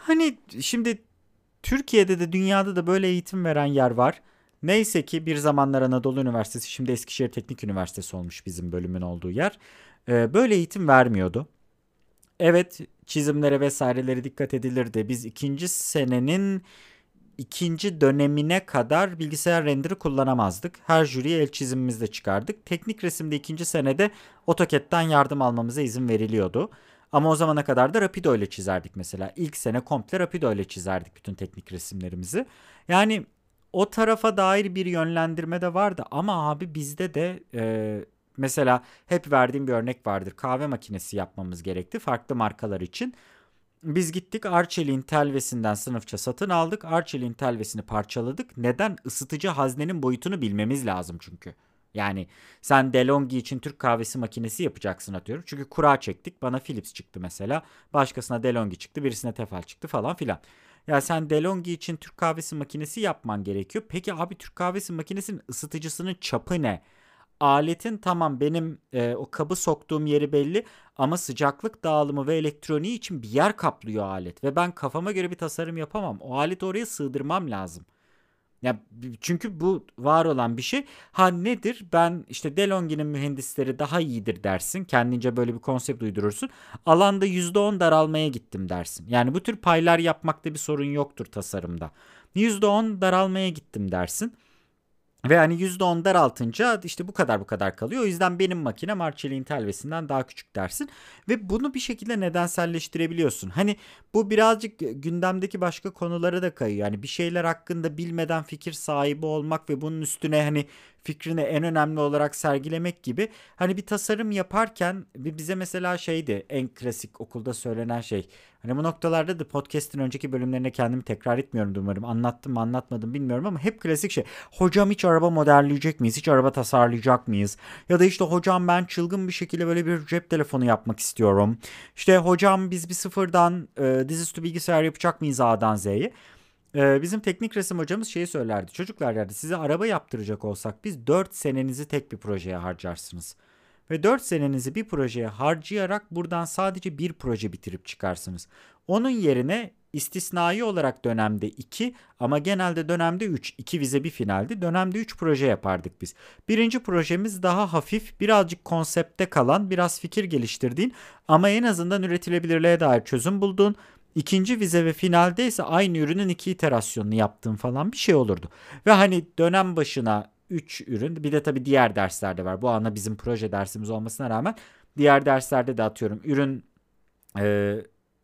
Hani şimdi Türkiye'de de dünyada da böyle eğitim veren yer var. Neyse ki bir zamanlar Anadolu Üniversitesi şimdi Eskişehir Teknik Üniversitesi olmuş bizim bölümün olduğu yer. Ee, böyle eğitim vermiyordu. Evet çizimlere vesaireleri dikkat edilirdi. Biz ikinci senenin ikinci dönemine kadar bilgisayar render'ı kullanamazdık. Her jüriye el çizimimizle çıkardık. Teknik resimde ikinci senede AutoCAD'den yardım almamıza izin veriliyordu. Ama o zamana kadar da Rapido ile çizerdik mesela. İlk sene komple Rapido ile çizerdik bütün teknik resimlerimizi. Yani o tarafa dair bir yönlendirme de vardı ama abi bizde de e, mesela hep verdiğim bir örnek vardır. Kahve makinesi yapmamız gerekti farklı markalar için. Biz gittik Arçelik'in telvesinden sınıfça satın aldık. Arçelik'in telvesini parçaladık. Neden? Isıtıcı haznenin boyutunu bilmemiz lazım çünkü. Yani sen DeLonghi için Türk kahvesi makinesi yapacaksın atıyorum. Çünkü kura çektik. Bana Philips çıktı mesela. Başkasına DeLonghi çıktı. Birisine Tefal çıktı falan filan. Ya sen DeLonghi için Türk kahvesi makinesi yapman gerekiyor. Peki abi Türk kahvesi makinesinin ısıtıcısının çapı ne? Aletin tamam benim e, o kabı soktuğum yeri belli ama sıcaklık dağılımı ve elektroniği için bir yer kaplıyor alet ve ben kafama göre bir tasarım yapamam. O aleti oraya sığdırmam lazım. Ya çünkü bu var olan bir şey. Ha nedir? Ben işte DeLonghi'nin mühendisleri daha iyidir dersin. Kendince böyle bir konsept uydurursun. Alanda %10 daralmaya gittim dersin. Yani bu tür paylar yapmakta bir sorun yoktur tasarımda. %10 daralmaya gittim dersin. Ve hani %10 daraltınca işte bu kadar bu kadar kalıyor. O yüzden benim makinem Arçelik'in telvesinden daha küçük dersin. Ve bunu bir şekilde nedenselleştirebiliyorsun. Hani bu birazcık gündemdeki başka konulara da kayıyor. Yani bir şeyler hakkında bilmeden fikir sahibi olmak ve bunun üstüne hani fikrini en önemli olarak sergilemek gibi. Hani bir tasarım yaparken bize mesela şeydi en klasik okulda söylenen şey. Hani bu noktalarda da podcast'in önceki bölümlerinde kendimi tekrar etmiyorum umarım. Anlattım mı anlatmadım bilmiyorum ama hep klasik şey. Hocam hiç araba modelleyecek miyiz? Hiç araba tasarlayacak mıyız? Ya da işte hocam ben çılgın bir şekilde böyle bir cep telefonu yapmak istiyorum. İşte hocam biz bir sıfırdan e, dizüstü bilgisayar yapacak mıyız A'dan Z'ye? Ee, bizim teknik resim hocamız şeyi söylerdi. Çocuklar derdi size araba yaptıracak olsak biz 4 senenizi tek bir projeye harcarsınız. Ve 4 senenizi bir projeye harcayarak buradan sadece bir proje bitirip çıkarsınız. Onun yerine istisnai olarak dönemde 2 ama genelde dönemde 3. 2 vize bir finaldi. Dönemde 3 proje yapardık biz. Birinci projemiz daha hafif, birazcık konsepte kalan, biraz fikir geliştirdiğin ama en azından üretilebilirliğe dair çözüm bulduğun İkinci vize ve finalde ise aynı ürünün iki iterasyonunu yaptığım falan bir şey olurdu. Ve hani dönem başına 3 ürün bir de tabii diğer derslerde var. Bu ana bizim proje dersimiz olmasına rağmen diğer derslerde de atıyorum ürün e,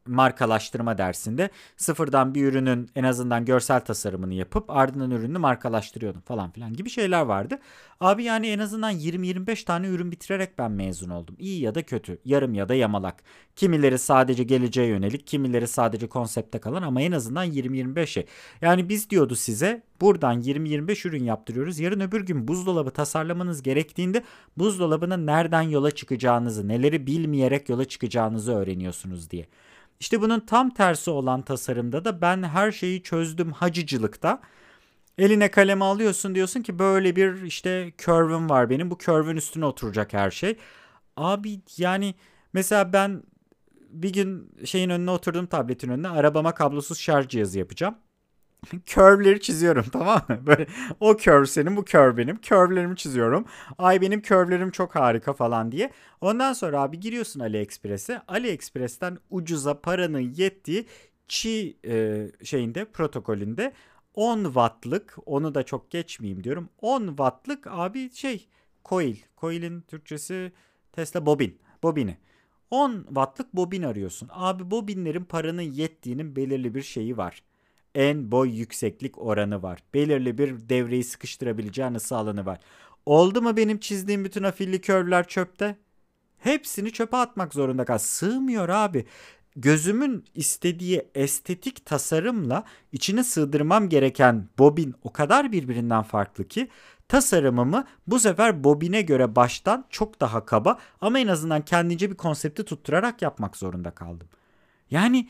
markalaştırma dersinde sıfırdan bir ürünün en azından görsel tasarımını yapıp ardından ürünü markalaştırıyordum falan filan gibi şeyler vardı. Abi yani en azından 20-25 tane ürün bitirerek ben mezun oldum. İyi ya da kötü, yarım ya da yamalak. Kimileri sadece geleceğe yönelik, kimileri sadece konsepte kalan ama en azından 20-25 şey. Yani biz diyordu size buradan 20-25 ürün yaptırıyoruz. Yarın öbür gün buzdolabı tasarlamanız gerektiğinde buzdolabının nereden yola çıkacağınızı, neleri bilmeyerek yola çıkacağınızı öğreniyorsunuz diye. İşte bunun tam tersi olan tasarımda da ben her şeyi çözdüm hacıcılıkta. Eline kalemi alıyorsun diyorsun ki böyle bir işte curve'üm var benim. Bu curve'ün üstüne oturacak her şey. Abi yani mesela ben bir gün şeyin önüne oturdum tabletin önüne arabama kablosuz şarj cihazı yapacağım. *laughs* curve'leri çiziyorum tamam mı? Böyle o curve senin bu curve benim. Curve'lerimi çiziyorum. Ay benim curve'lerim çok harika falan diye. Ondan sonra abi giriyorsun AliExpress'e. AliExpress'ten ucuza paranın yettiği Qi e, şeyinde protokolünde 10 wattlık onu da çok geçmeyeyim diyorum. 10 wattlık abi şey coil. Coil'in Türkçesi Tesla bobin. Bobini. 10 wattlık bobin arıyorsun. Abi bobinlerin paranın yettiğinin belirli bir şeyi var en boy yükseklik oranı var. Belirli bir devreyi sıkıştırabileceğin ısı alanı var. Oldu mu benim çizdiğim bütün afilli curve'ler çöpte? Hepsini çöpe atmak zorunda kal. Sığmıyor abi. Gözümün istediği estetik tasarımla içine sığdırmam gereken bobin o kadar birbirinden farklı ki tasarımımı bu sefer bobine göre baştan çok daha kaba ama en azından kendince bir konsepti tutturarak yapmak zorunda kaldım. Yani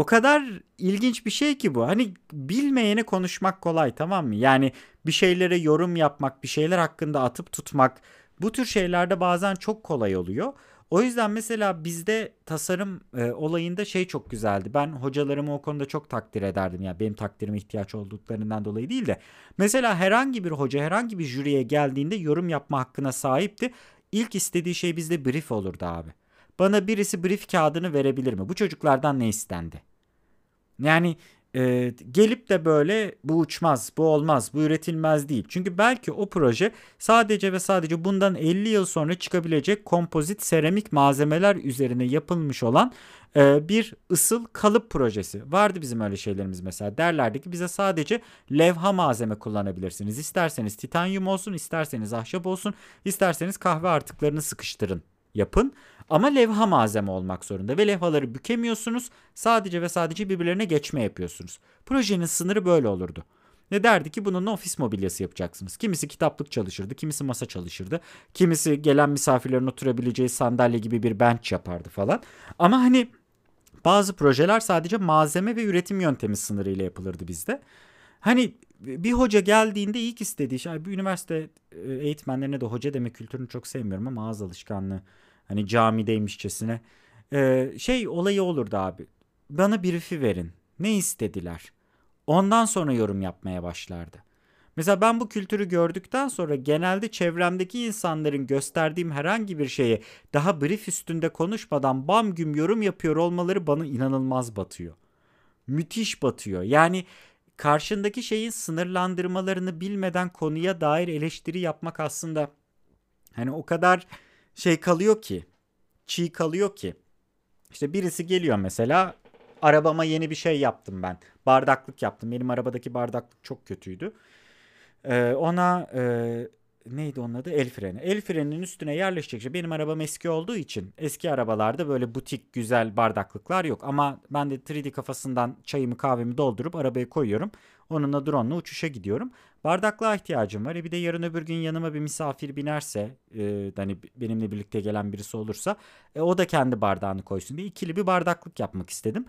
o kadar ilginç bir şey ki bu. Hani bilmeyeni konuşmak kolay tamam mı? Yani bir şeylere yorum yapmak, bir şeyler hakkında atıp tutmak bu tür şeylerde bazen çok kolay oluyor. O yüzden mesela bizde tasarım e, olayında şey çok güzeldi. Ben hocalarımı o konuda çok takdir ederdim. Yani benim takdirime ihtiyaç olduklarından dolayı değil de. Mesela herhangi bir hoca herhangi bir jüriye geldiğinde yorum yapma hakkına sahipti. İlk istediği şey bizde brief olurdu abi. Bana birisi brief kağıdını verebilir mi? Bu çocuklardan ne istendi? Yani e, gelip de böyle bu uçmaz, bu olmaz, bu üretilmez değil. Çünkü belki o proje sadece ve sadece bundan 50 yıl sonra çıkabilecek kompozit seramik malzemeler üzerine yapılmış olan e, bir ısıl kalıp projesi. Vardı bizim öyle şeylerimiz mesela. Derlerdi ki bize sadece levha malzeme kullanabilirsiniz. İsterseniz titanyum olsun, isterseniz ahşap olsun, isterseniz kahve artıklarını sıkıştırın yapın. Ama levha malzeme olmak zorunda ve levhaları bükemiyorsunuz. Sadece ve sadece birbirlerine geçme yapıyorsunuz. Projenin sınırı böyle olurdu. Ne derdi ki bunun ofis mobilyası yapacaksınız. Kimisi kitaplık çalışırdı, kimisi masa çalışırdı. Kimisi gelen misafirlerin oturabileceği sandalye gibi bir bench yapardı falan. Ama hani bazı projeler sadece malzeme ve üretim yöntemi sınırıyla yapılırdı bizde. Hani bir hoca geldiğinde ilk istediği şey, bir üniversite e, eğitmenlerine de hoca deme kültürünü çok sevmiyorum ama ağız alışkanlığı Hani camideymişçesine. Ee, şey olayı olurdu abi. Bana brief'i verin. Ne istediler? Ondan sonra yorum yapmaya başlardı. Mesela ben bu kültürü gördükten sonra genelde çevremdeki insanların gösterdiğim herhangi bir şeye daha brief üstünde konuşmadan bam güm yorum yapıyor olmaları bana inanılmaz batıyor. Müthiş batıyor. Yani karşındaki şeyin sınırlandırmalarını bilmeden konuya dair eleştiri yapmak aslında hani o kadar şey kalıyor ki çiğ kalıyor ki. İşte birisi geliyor mesela arabama yeni bir şey yaptım ben. Bardaklık yaptım. Benim arabadaki bardaklık çok kötüydü. Ee, ona e, neydi onun adı? El freni. El freninin üstüne yerleşecek. Benim arabam eski olduğu için eski arabalarda böyle butik güzel bardaklıklar yok. Ama ben de 3D kafasından çayımı kahvemi doldurup arabaya koyuyorum. Onunla drone'la uçuşa gidiyorum. Bardaklığa ihtiyacım var. E bir de yarın öbür gün yanıma bir misafir binerse e, hani benimle birlikte gelen birisi olursa e, o da kendi bardağını koysun diye ikili bir bardaklık yapmak istedim.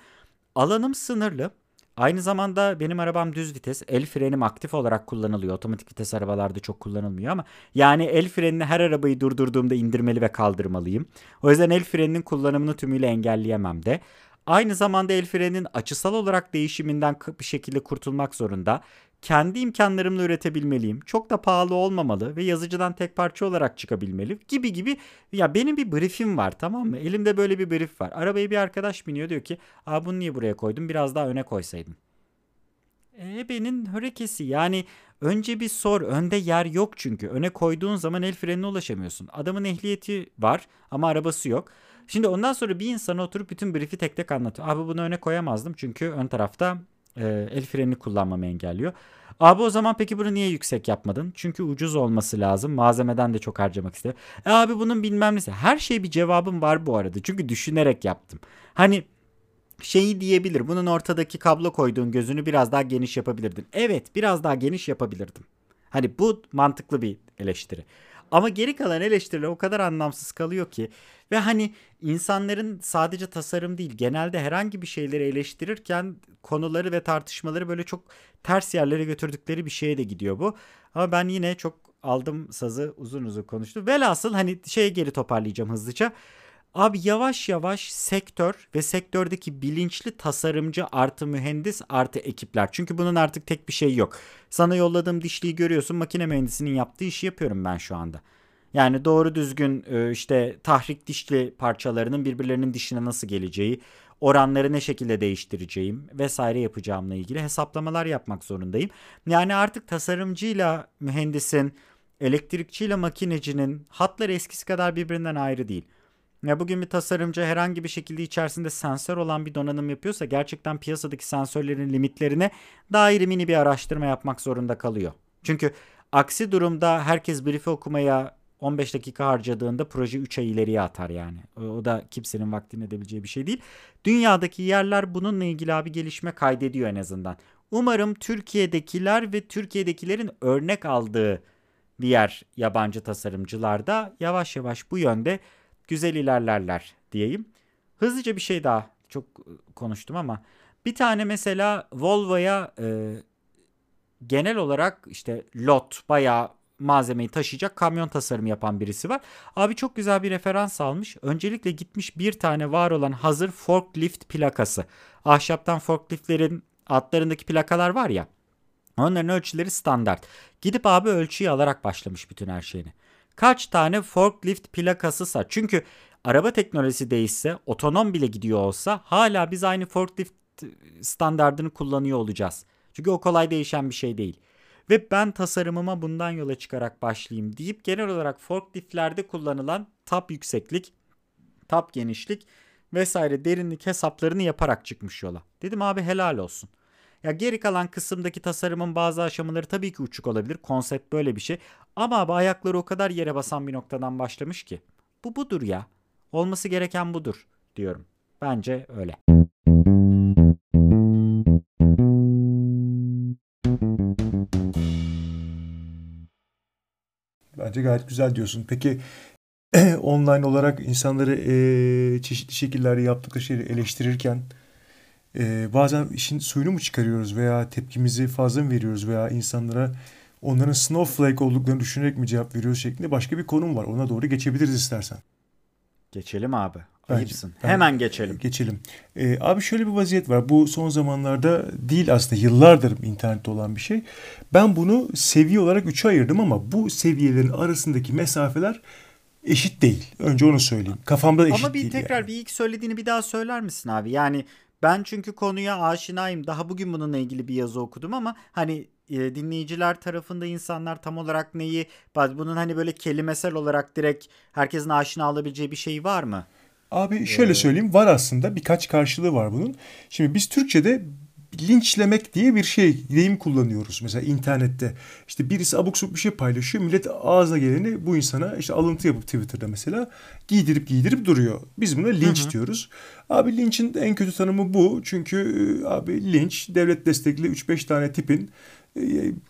Alanım sınırlı. Aynı zamanda benim arabam düz vites. El frenim aktif olarak kullanılıyor. Otomatik vites arabalarda çok kullanılmıyor ama yani el frenini her arabayı durdurduğumda indirmeli ve kaldırmalıyım. O yüzden el freninin kullanımını tümüyle engelleyemem de. Aynı zamanda el freninin açısal olarak değişiminden bir şekilde kurtulmak zorunda. Kendi imkanlarımla üretebilmeliyim. Çok da pahalı olmamalı ve yazıcıdan tek parça olarak çıkabilmeli gibi gibi. Ya benim bir briefim var tamam mı? Elimde böyle bir brief var. Arabaya bir arkadaş biniyor diyor ki Aa, bunu niye buraya koydun biraz daha öne koysaydın. Ebenin hörekesi yani önce bir sor önde yer yok çünkü öne koyduğun zaman el frenine ulaşamıyorsun. Adamın ehliyeti var ama arabası yok. Şimdi ondan sonra bir insana oturup bütün brief'i tek tek anlatıyor. Abi bunu öne koyamazdım çünkü ön tarafta e, el frenini kullanmamı engelliyor. Abi o zaman peki bunu niye yüksek yapmadın? Çünkü ucuz olması lazım. Malzemeden de çok harcamak istiyor. E abi bunun bilmem nesi. Her şey bir cevabım var bu arada. Çünkü düşünerek yaptım. Hani şeyi diyebilir. Bunun ortadaki kablo koyduğun gözünü biraz daha geniş yapabilirdin. Evet biraz daha geniş yapabilirdim. Hani bu mantıklı bir eleştiri. Ama geri kalan eleştiriler o kadar anlamsız kalıyor ki ve hani insanların sadece tasarım değil genelde herhangi bir şeyleri eleştirirken konuları ve tartışmaları böyle çok ters yerlere götürdükleri bir şeye de gidiyor bu. Ama ben yine çok aldım sazı uzun uzun konuştum. Velhasıl hani şeye geri toparlayacağım hızlıca. Abi yavaş yavaş sektör ve sektördeki bilinçli tasarımcı artı mühendis artı ekipler. Çünkü bunun artık tek bir şey yok. Sana yolladığım dişliği görüyorsun makine mühendisinin yaptığı işi yapıyorum ben şu anda. Yani doğru düzgün e, işte tahrik dişli parçalarının birbirlerinin dişine nasıl geleceği, oranları ne şekilde değiştireceğim vesaire yapacağımla ilgili hesaplamalar yapmak zorundayım. Yani artık tasarımcıyla mühendisin, elektrikçiyle makinecinin hatları eskisi kadar birbirinden ayrı değil. Ya bugün bir tasarımcı herhangi bir şekilde içerisinde sensör olan bir donanım yapıyorsa gerçekten piyasadaki sensörlerin limitlerine dair mini bir araştırma yapmak zorunda kalıyor. Çünkü aksi durumda herkes brief'i okumaya 15 dakika harcadığında proje 3 ay ileriye atar yani. O da kimsenin vaktini edebileceği bir şey değil. Dünyadaki yerler bununla ilgili abi gelişme kaydediyor en azından. Umarım Türkiye'dekiler ve Türkiye'dekilerin örnek aldığı diğer yabancı tasarımcılar da yavaş yavaş bu yönde güzel ilerlerler diyeyim. Hızlıca bir şey daha çok konuştum ama bir tane mesela Volvo'ya e, genel olarak işte lot bayağı malzemeyi taşıyacak kamyon tasarımı yapan birisi var. Abi çok güzel bir referans almış. Öncelikle gitmiş bir tane var olan hazır forklift plakası. Ahşaptan forkliftlerin altlarındaki plakalar var ya. Onların ölçüleri standart. Gidip abi ölçüyü alarak başlamış bütün her şeyini. Kaç tane forklift plakası sa? Çünkü araba teknolojisi değişse, otonom bile gidiyor olsa hala biz aynı forklift standartını kullanıyor olacağız. Çünkü o kolay değişen bir şey değil. Ve ben tasarımıma bundan yola çıkarak başlayayım deyip genel olarak forkliftlerde kullanılan tap yükseklik, tap genişlik vesaire derinlik hesaplarını yaparak çıkmış yola. Dedim abi helal olsun. Ya geri kalan kısımdaki tasarımın bazı aşamaları tabii ki uçuk olabilir. Konsept böyle bir şey. Ama abi ayakları o kadar yere basan bir noktadan başlamış ki. Bu budur ya. Olması gereken budur diyorum. Bence öyle. Bence gayet güzel diyorsun. Peki *clears throat* online olarak insanları e, çeşitli şekillerde yaptıkları şeyleri eleştirirken e, bazen işin suyunu mu çıkarıyoruz veya tepkimizi fazla mı veriyoruz veya insanlara onların snowflake olduklarını düşünerek mi cevap veriyoruz şeklinde başka bir konum var. Ona doğru geçebiliriz istersen. Geçelim abi. Ayıpsın. Bence, Hemen geçelim. Geçelim. Ee, abi şöyle bir vaziyet var. Bu son zamanlarda değil aslında yıllardır internette olan bir şey. Ben bunu seviye olarak üçe ayırdım ama bu seviyelerin arasındaki mesafeler eşit değil. Önce onu söyleyeyim. Kafamda eşit değil. Ama bir değil tekrar yani. bir ilk söylediğini bir daha söyler misin abi? Yani ben çünkü konuya aşinayım. Daha bugün bununla ilgili bir yazı okudum ama hani e, dinleyiciler tarafında insanlar tam olarak neyi bunun hani böyle kelimesel olarak direkt herkesin aşina alabileceği bir şey var mı? Abi şöyle söyleyeyim var aslında birkaç karşılığı var bunun. Şimdi biz Türkçe'de linçlemek diye bir şey deyim kullanıyoruz mesela internette. İşte birisi abuk subuk bir şey paylaşıyor. Millet ağzına geleni bu insana işte alıntı yapıp Twitter'da mesela giydirip giydirip duruyor. Biz buna linç hı hı. diyoruz. Abi linçin en kötü tanımı bu. Çünkü e, abi linç devlet destekli 3-5 tane tipin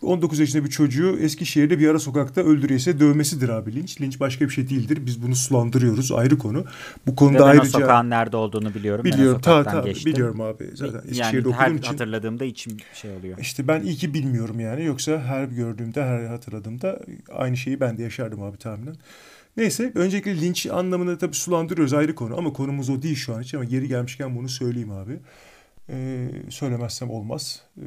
19 e, yaşında bir çocuğu Eskişehir'de bir ara sokakta öldürüyorsa dövmesidir abi linç. Linç başka bir şey değildir. Biz bunu sulandırıyoruz ayrı konu. Bu konuda Ve ben ayrıca... o sokağın nerede olduğunu biliyorum. Biliyorum ta ta biliyorum abi. Zaten Eskişehir'de yani okuduğum her için. hatırladığımda içim şey oluyor. İşte ben iyi ki bilmiyorum yani. Yoksa her gördüğümde her hatırladığımda aynı şeyi ben de yaşardım abi tahminen. Neyse öncelikle linç anlamını tabii sulandırıyoruz ayrı konu ama konumuz o değil şu an için ama geri gelmişken bunu söyleyeyim abi. Ee, söylemezsem olmaz. Ee,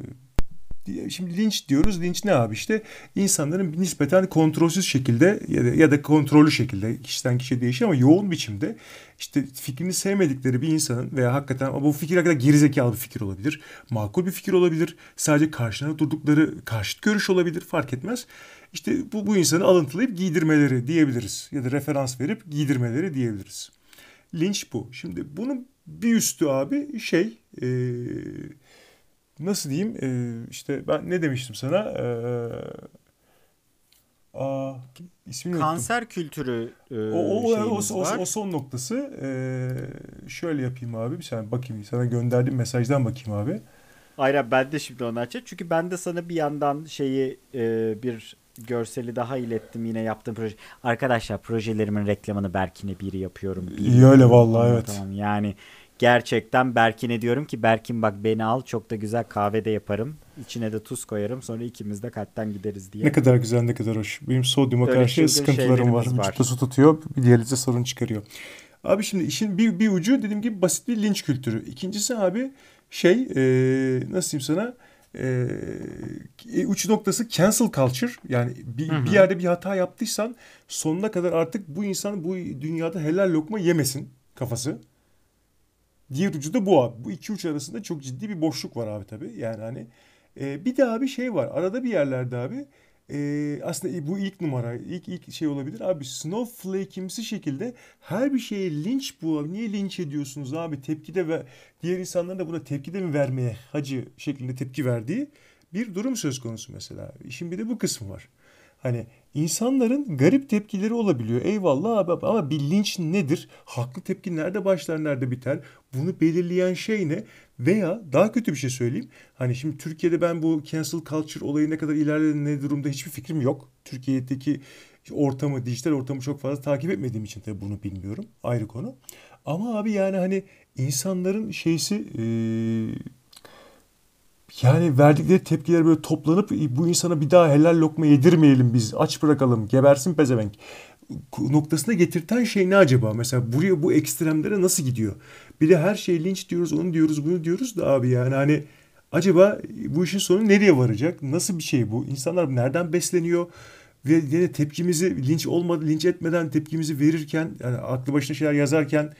Şimdi linç diyoruz. Linç ne abi işte? insanların nispeten kontrolsüz şekilde ya da, ya da kontrollü şekilde kişiden kişiye değişiyor ama yoğun biçimde işte fikrini sevmedikleri bir insanın veya hakikaten bu fikir hakikaten gerizekalı bir fikir olabilir. Makul bir fikir olabilir. Sadece karşılarına durdukları karşıt görüş olabilir. Fark etmez. İşte bu, bu insanı alıntılayıp giydirmeleri diyebiliriz. Ya da referans verip giydirmeleri diyebiliriz. Linç bu. Şimdi bunun bir üstü abi şey... Ee, nasıl diyeyim e, işte ben ne demiştim sana e, aa, ismini Kanser unuttum. kültürü e, o, o, o, o, o, o son noktası e, şöyle yapayım abi bir saniye bakayım sana gönderdiğim mesajdan bakayım abi. Aynen ben de şimdi onu açacağım. Çünkü ben de sana bir yandan şeyi e, bir görseli daha ilettim yine yaptığım proje. Arkadaşlar projelerimin reklamını Berkin'e biri yapıyorum. İyi öyle vallahi evet. Tamam yani gerçekten Berkin'e diyorum ki Berkin bak beni al çok da güzel kahvede yaparım. İçine de tuz koyarım sonra ikimiz de kalpten gideriz diye. Ne kadar güzel ne kadar hoş. Benim sodyuma Öyle karşı sıkıntılarım var. var. Su tutuyor bir diyalize sorun çıkarıyor. Abi şimdi işin bir, bir ucu dediğim gibi basit bir linç kültürü. İkincisi abi şey ee, nasıl diyeyim sana e, uç noktası cancel culture yani bir, hı hı. bir yerde bir hata yaptıysan sonuna kadar artık bu insan bu dünyada helal lokma yemesin kafası. Diğer ucu da bu abi. Bu iki uç arasında çok ciddi bir boşluk var abi tabii. Yani hani e, bir de abi şey var. Arada bir yerlerde abi e, aslında bu ilk numara, ilk ilk şey olabilir. Abi snowflake'imsi şekilde her bir şeye linç bu. Abi. Niye linç ediyorsunuz abi? Tepki de ve diğer insanların da buna tepki de mi vermeye hacı şeklinde tepki verdiği bir durum söz konusu mesela. İşin bir de bu kısmı var. Hani insanların garip tepkileri olabiliyor. Eyvallah abi ama bir linç nedir? Haklı tepki nerede başlar, nerede biter? Bunu belirleyen şey ne? Veya daha kötü bir şey söyleyeyim. Hani şimdi Türkiye'de ben bu cancel culture olayı ne kadar ilerledi ne durumda hiçbir fikrim yok. Türkiye'deki ortamı, dijital ortamı çok fazla takip etmediğim için tabii bunu bilmiyorum. Ayrı konu. Ama abi yani hani insanların şeysi ee, yani verdikleri tepkiler böyle toplanıp bu insana bir daha helal lokma yedirmeyelim biz. Aç bırakalım. Gebersin pezevenk noktasına getirten şey ne acaba? Mesela buraya bu ekstremlere nasıl gidiyor? Bir de her şey linç diyoruz, onu diyoruz, bunu diyoruz da abi yani hani acaba bu işin sonu nereye varacak? Nasıl bir şey bu? İnsanlar nereden besleniyor? Ve yine tepkimizi linç olmadı, linç etmeden tepkimizi verirken, yani aklı başına şeyler yazarken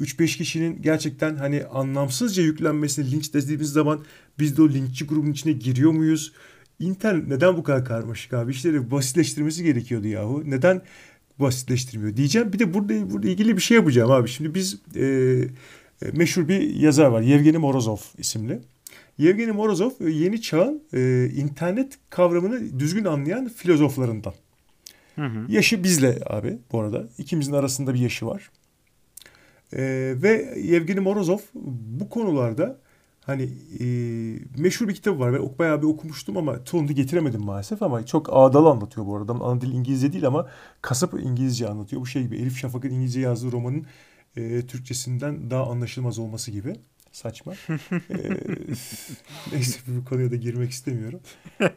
3-5 kişinin gerçekten hani anlamsızca yüklenmesine linç dediğimiz zaman biz de o linççi grubun içine giriyor muyuz? İnternet neden bu kadar karmaşık abi? İşleri basitleştirmesi gerekiyordu yahu. Neden basitleştirmiyor diyeceğim. Bir de burada, burada ilgili bir şey yapacağım abi. Şimdi biz e, e meşhur bir yazar var. Yevgeni Morozov isimli. Yevgeni Morozov e, yeni çağın e, internet kavramını düzgün anlayan filozoflarından. Hı hı. Yaşı bizle abi bu arada. İkimizin arasında bir yaşı var. E, ve Yevgeni Morozov bu konularda hani e, meşhur bir kitap var. Ben bayağı bir okumuştum ama tonunu getiremedim maalesef ama çok ağdalı anlatıyor bu arada. Ana dil İngilizce değil ama kasıp İngilizce anlatıyor. Bu şey gibi Elif Şafak'ın İngilizce yazdığı romanın e, Türkçesinden daha anlaşılmaz olması gibi. Saçma. *laughs* ee, *laughs* neyse bu konuya da girmek istemiyorum. Ee,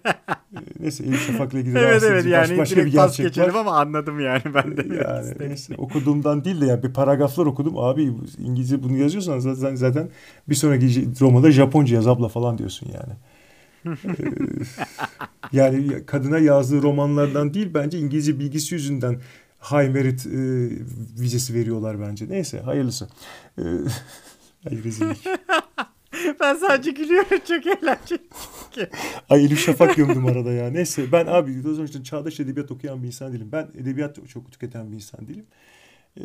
neyse Elif Şafak'la ilgili evet, evet, yani baş, başka bir gerçek var. ama anladım yani ben de. Yani neyse, okuduğumdan değil de ya bir paragraflar okudum. Abi İngilizce bunu yazıyorsan zaten zaten bir sonraki romanda Japonca yaz abla falan diyorsun yani. *laughs* ee, yani kadına yazdığı romanlardan değil bence İngilizce bilgisi yüzünden high merit e, vizesi veriyorlar bence. Neyse hayırlısı. Ee, Ay rezillik. *laughs* ben sadece gülüyorum çok eğlenceli. Ay Elif Şafak gömdüm arada ya. Neyse ben abi o zaman işte çağdaş edebiyat okuyan bir insan değilim. Ben edebiyat çok tüketen bir insan değilim. Ee,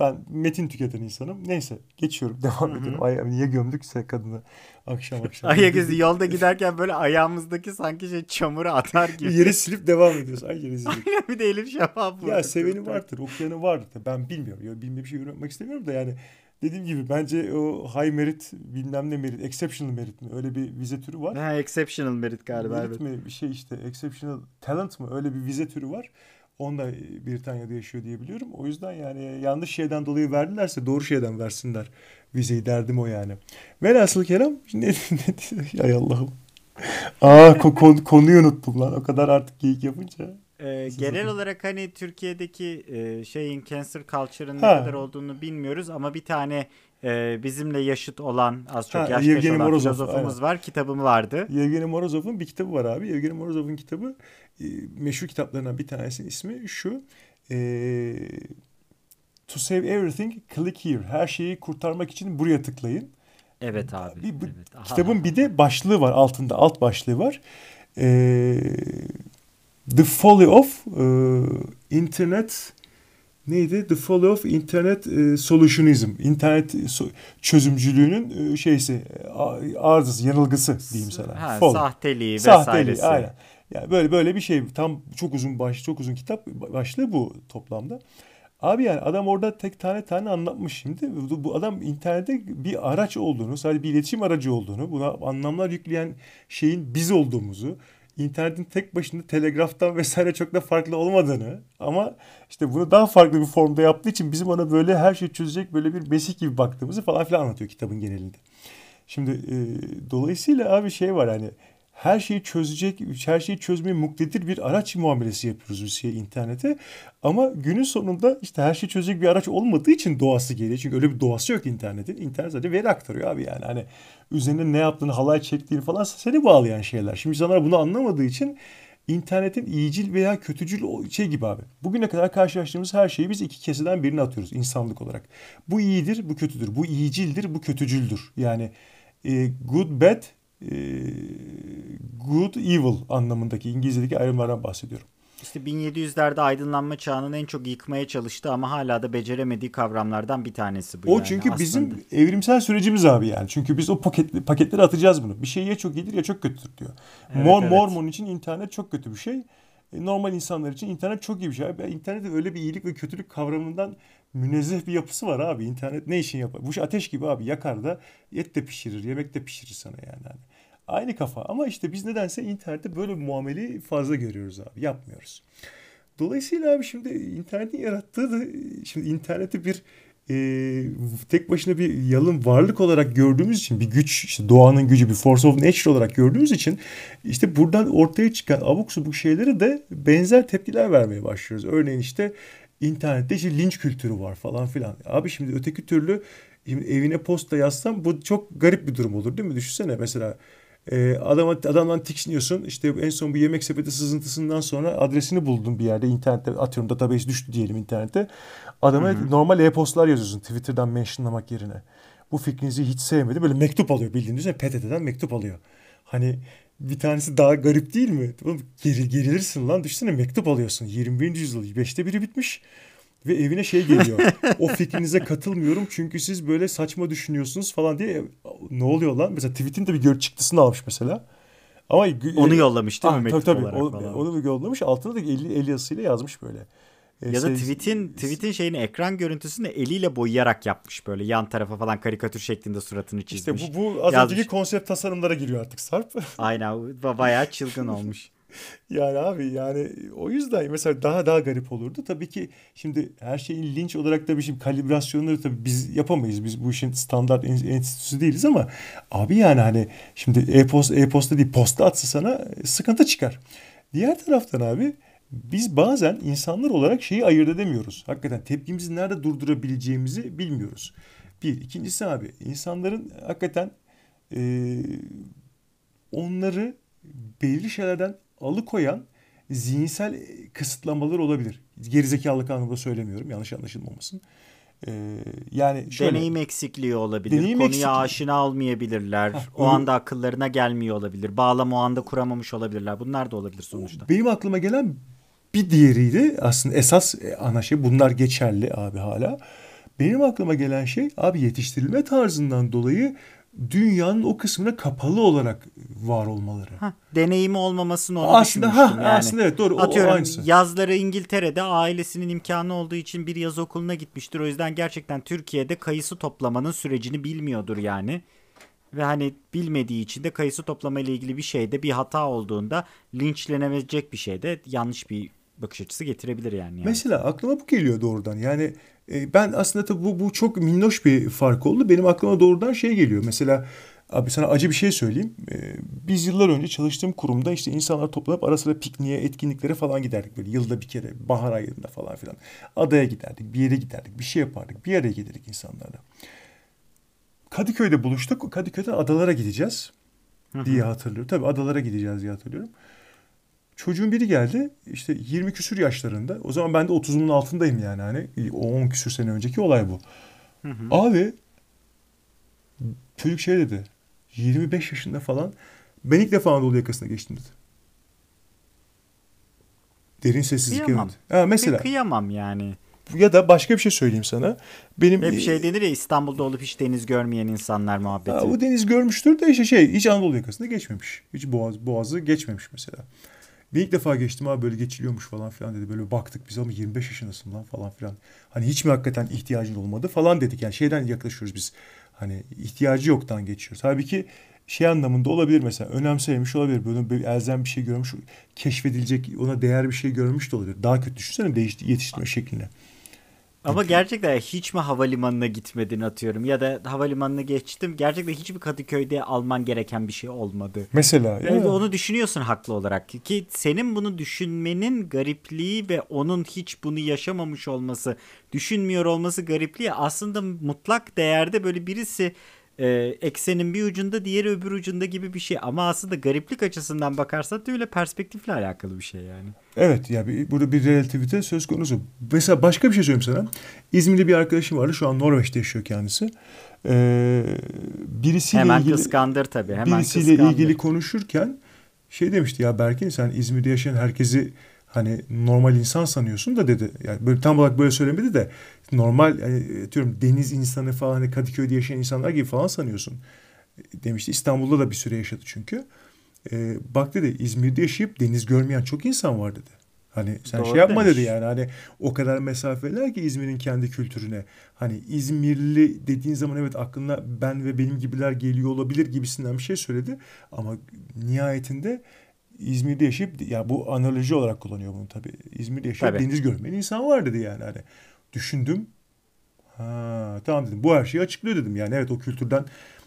ben metin tüketen insanım. Neyse geçiyorum. *laughs* Devam Hı hı. ediyorum. Ay, niye gömdükse kadını akşam *laughs* akşam. Ayak izi yolda giderken böyle ayağımızdaki sanki şey çamuru atar gibi. Yere silip devam ediyoruz. Ay yere silip. bir de Elif şeffaf Ya seveni vardır, okuyanı vardır. Ben bilmiyorum. Ya bilmediğim bir şey yorumlamak istemiyorum da yani dediğim gibi bence o high merit bilmem ne merit, exceptional merit mi? Öyle bir vize türü var. Ha, exceptional merit galiba merit evet. mi bir şey işte exceptional talent mı? Öyle bir vize türü var. Onda Britanya'da yaşıyor diye biliyorum. O yüzden yani yanlış şeyden dolayı verdilerse doğru şeyden versinler vizeyi derdim o yani. Velhasıl kelam *laughs* ne, ne ay Allah'ım. Aa ko- kon- konuyu unuttum lan. O kadar artık geyik yapınca. Siz genel olarak hani Türkiye'deki e, şeyin cancer culture'ın ne kadar olduğunu bilmiyoruz ama bir tane e, bizimle yaşıt olan az çok Ha, yaşlı Yevgeni olan Morozov, filozofumuz aynen. var. Kitabı vardı. Yevgeni Morozov'un bir kitabı var abi. Yevgeni Morozov'un kitabı e, meşhur kitaplarından bir tanesinin ismi şu. E, to save everything click here. Her şeyi kurtarmak için buraya tıklayın. Evet abi. Bir, bu- evet. Aha. kitabın bir de başlığı var altında alt başlığı var. E, The Folly of e, Internet neydi? The Folly of Internet e, Solutionism. İnternet so- çözümcülüğünün e, şeysi e, a- arızası, yanılgısı diyeyim sana. Ha, Folly. sahteliği Sahteli, vesairesi. aynen. Yani böyle böyle bir şey. Tam çok uzun baş, çok uzun kitap başlığı bu toplamda. Abi yani adam orada tek tane tane anlatmış şimdi. Bu, bu adam internette bir araç olduğunu, sadece bir iletişim aracı olduğunu, buna anlamlar yükleyen şeyin biz olduğumuzu, internetin tek başına telegraftan *laughs* vesaire çok da farklı olmadığını ama işte bunu daha farklı bir formda yaptığı için bizim ona böyle her şeyi çözecek böyle bir mesih gibi baktığımızı falan filan anlatıyor kitabın genelinde. Şimdi e, dolayısıyla abi şey var hani her şeyi çözecek, her şeyi çözmeye muktedir bir araç muamelesi yapıyoruz biz şey internete. Ama günün sonunda işte her şeyi çözecek bir araç olmadığı için doğası geliyor. Çünkü öyle bir doğası yok internetin. İnternet sadece veri aktarıyor abi yani. Hani üzerinde ne yaptığını, halay çektiğini falan seni bağlayan şeyler. Şimdi insanlar bunu anlamadığı için internetin iyicil veya kötücül şey gibi abi. Bugüne kadar karşılaştığımız her şeyi biz iki keseden birine atıyoruz insanlık olarak. Bu iyidir, bu kötüdür. Bu iyicildir, bu kötücüldür. Yani e, good, bad, good, evil anlamındaki İngilizce'deki ayrımlardan bahsediyorum. İşte 1700'lerde aydınlanma çağının en çok yıkmaya çalıştığı ama hala da beceremediği kavramlardan bir tanesi bu O yani. çünkü Aslında- bizim evrimsel sürecimiz abi yani. Çünkü biz o paketli, paketleri atacağız bunu. Bir şey ya çok iyidir ya çok kötüdür diyor. Evet, Mor, evet. Mormon için internet çok kötü bir şey. E, Normal insanlar için internet çok iyi bir şey. Abi, internetin öyle bir iyilik ve kötülük kavramından münezzeh bir yapısı var abi. İnternet ne işin yapar? Bu şey ateş gibi abi. Yakar da et de pişirir, yemek de pişirir sana yani. Hani Aynı kafa ama işte biz nedense internette böyle bir muameleyi fazla görüyoruz abi. Yapmıyoruz. Dolayısıyla abi şimdi internetin yarattığı da şimdi interneti bir e, tek başına bir yalın varlık olarak gördüğümüz için bir güç işte doğanın gücü bir force of nature olarak gördüğümüz için işte buradan ortaya çıkan abuk subuk şeylere de benzer tepkiler vermeye başlıyoruz. Örneğin işte internette işte linç kültürü var falan filan. Abi şimdi öteki türlü şimdi evine posta yazsam bu çok garip bir durum olur değil mi? Düşünsene mesela e, adama, adamdan tiksiniyorsun. İşte en son bu yemek sepeti sızıntısından sonra adresini buldun bir yerde. internette atıyorum database düştü diyelim internette. Adama Hı hı. normal e-postlar yazıyorsun Twitter'dan mentionlamak yerine. Bu fikrinizi hiç sevmedi. Böyle mektup alıyor bildiğin üzere PTT'den mektup alıyor. Hani bir tanesi daha garip değil mi? Oğlum geri, gerilirsin lan. Düşünsene mektup alıyorsun. 21. yüzyıl. Beşte biri bitmiş. Ve evine şey geliyor. o fikrinize katılmıyorum çünkü siz böyle saçma düşünüyorsunuz falan diye. Ne oluyor lan? Mesela tweet'in de bir gör çıktısını almış mesela. Ama Onu yollamış değil mi Ah, tabii, tabii. olarak O- falan. Onu bir yollamış. Altına da el, el yazısıyla yazmış böyle. E, Ya da tweet'in tweet'in şeyini ekran görüntüsünü eliyle boyayarak yapmış böyle yan tarafa falan karikatür şeklinde suratını çizmiş. İşte bu, bu az önceki konsept tasarımlara giriyor artık Sarp. Aynen ba- bayağı çılgın olmuş. *laughs* Yani abi yani o yüzden mesela daha daha garip olurdu. Tabii ki şimdi her şeyin linç olarak da bir şey kalibrasyonları tabii biz yapamayız. Biz bu işin standart en- enstitüsü değiliz ama abi yani hani şimdi e-posta e-posta değil posta atsa sana sıkıntı çıkar. Diğer taraftan abi biz bazen insanlar olarak şeyi ayırt edemiyoruz. Hakikaten tepkimizi nerede durdurabileceğimizi bilmiyoruz. Bir. ikincisi abi insanların hakikaten eee, onları belirli şeylerden alıkoyan zihinsel kısıtlamalar olabilir. Gerizekalılık anlamında söylemiyorum. Yanlış anlaşılmamasın. Ee, yani şöyle. Deneyim eksikliği olabilir. Deneyim Konuya eksikliği. aşina olmayabilirler. Hah, o anda akıllarına gelmiyor olabilir. Bağlam o anda kuramamış olabilirler. Bunlar da olabilir sonuçta. Benim aklıma gelen Bir diğeriydi aslında esas e, ana şey bunlar geçerli abi hala. Benim aklıma gelen şey abi yetiştirilme tarzından dolayı dünyanın o kısmına kapalı olarak var olmaları. Ha, deneyimi olmamasını onu aslında ha yani. aslında evet doğru Atıyorum o, aynısı. yazları İngiltere'de ailesinin imkanı olduğu için bir yaz okuluna gitmiştir. O yüzden gerçekten Türkiye'de kayısı toplamanın sürecini bilmiyordur yani. Ve hani bilmediği için de kayısı toplama ile ilgili bir şeyde bir hata olduğunda linçlenebilecek bir şeyde yanlış bir bakış açısı getirebilir yani. yani. Mesela aklıma bu geliyor doğrudan. Yani e, ben aslında tabii bu, bu çok minnoş bir fark oldu. Benim aklıma doğrudan şey geliyor. Mesela abi sana acı bir şey söyleyeyim. E, biz yıllar önce çalıştığım kurumda işte insanlar toplanıp ara sıra pikniğe, etkinliklere falan giderdik. Böyle yılda bir kere bahar ayında falan filan. Adaya giderdik, bir yere giderdik, bir şey yapardık. Bir araya gelirdik insanlarla. Kadıköy'de buluştuk. Kadıköy'den adalara gideceğiz diye hatırlıyorum. Tabii adalara gideceğiz diye hatırlıyorum. Çocuğun biri geldi işte 20 küsür yaşlarında. O zaman ben de 30'umun altındayım yani hani 10 küsür sene önceki olay bu. Hı hı. Abi çocuk şey dedi 25 yaşında falan ben ilk defa Anadolu yakasına geçtim dedi. Derin sessizlik kıyamam. evet. Ha, mesela. Kıyamam yani. Ya da başka bir şey söyleyeyim sana. Benim Hep şey denir ya İstanbul'da olup hiç deniz görmeyen insanlar muhabbeti. Ha, o deniz görmüştür de işte şey hiç Anadolu yakasında geçmemiş. Hiç boğaz, boğazı geçmemiş mesela. Bir ilk defa geçtim abi böyle geçiliyormuş falan filan dedi. Böyle baktık biz ama 25 yaşındasın lan falan filan. Hani hiç mi hakikaten ihtiyacın olmadı falan dedik. Yani şeyden yaklaşıyoruz biz. Hani ihtiyacı yoktan geçiyoruz. Halbuki şey anlamında olabilir mesela önemsemiş olabilir. Böyle bir elzem bir şey görmüş, keşfedilecek, ona değer bir şey görmüş de olabilir. Daha kötü düşünsene değişti, yetiştirme şekline. Ama gerçekten hiç mi havalimanına gitmedin atıyorum ya da havalimanına geçtim gerçekten hiçbir Kadıköy'de alman gereken bir şey olmadı. Mesela. Yani onu düşünüyorsun haklı olarak ki senin bunu düşünmenin garipliği ve onun hiç bunu yaşamamış olması düşünmüyor olması garipliği aslında mutlak değerde böyle birisi e, eksenin bir ucunda diğeri öbür ucunda gibi bir şey. Ama aslında gariplik açısından bakarsan da öyle perspektifle alakalı bir şey yani. Evet ya bir, burada bir relativite söz konusu. Mesela başka bir şey söyleyeyim sana. İzmir'de bir arkadaşım vardı. Şu an Norveç'te yaşıyor kendisi. Ee, birisiyle hemen ilgili, kıskandır tabii. Hemen birisiyle kıskandır. ilgili konuşurken şey demişti ya Berkin sen İzmir'de yaşayan herkesi hani normal insan sanıyorsun da dedi. Yani böyle tam olarak böyle söylemedi de normal yani, diyorum deniz insanı falan hani Kadıköy'de yaşayan insanlar gibi falan sanıyorsun demişti. İstanbul'da da bir süre yaşadı çünkü. Ee, bak dedi İzmir'de yaşayıp deniz görmeyen çok insan var dedi. Hani sen Doğru şey yapma demiş. dedi yani hani o kadar mesafeler ki İzmir'in kendi kültürüne. Hani İzmirli dediğin zaman evet aklına ben ve benim gibiler geliyor olabilir gibisinden bir şey söyledi. Ama nihayetinde İzmir'de yaşayıp ya bu analoji olarak kullanıyor bunu tabii. İzmir'de yaşayıp tabii. deniz görmeyen insan var dedi yani hani. Düşündüm. Ha tamam dedim. Bu her şeyi açıklıyor dedim. Yani evet o kültürden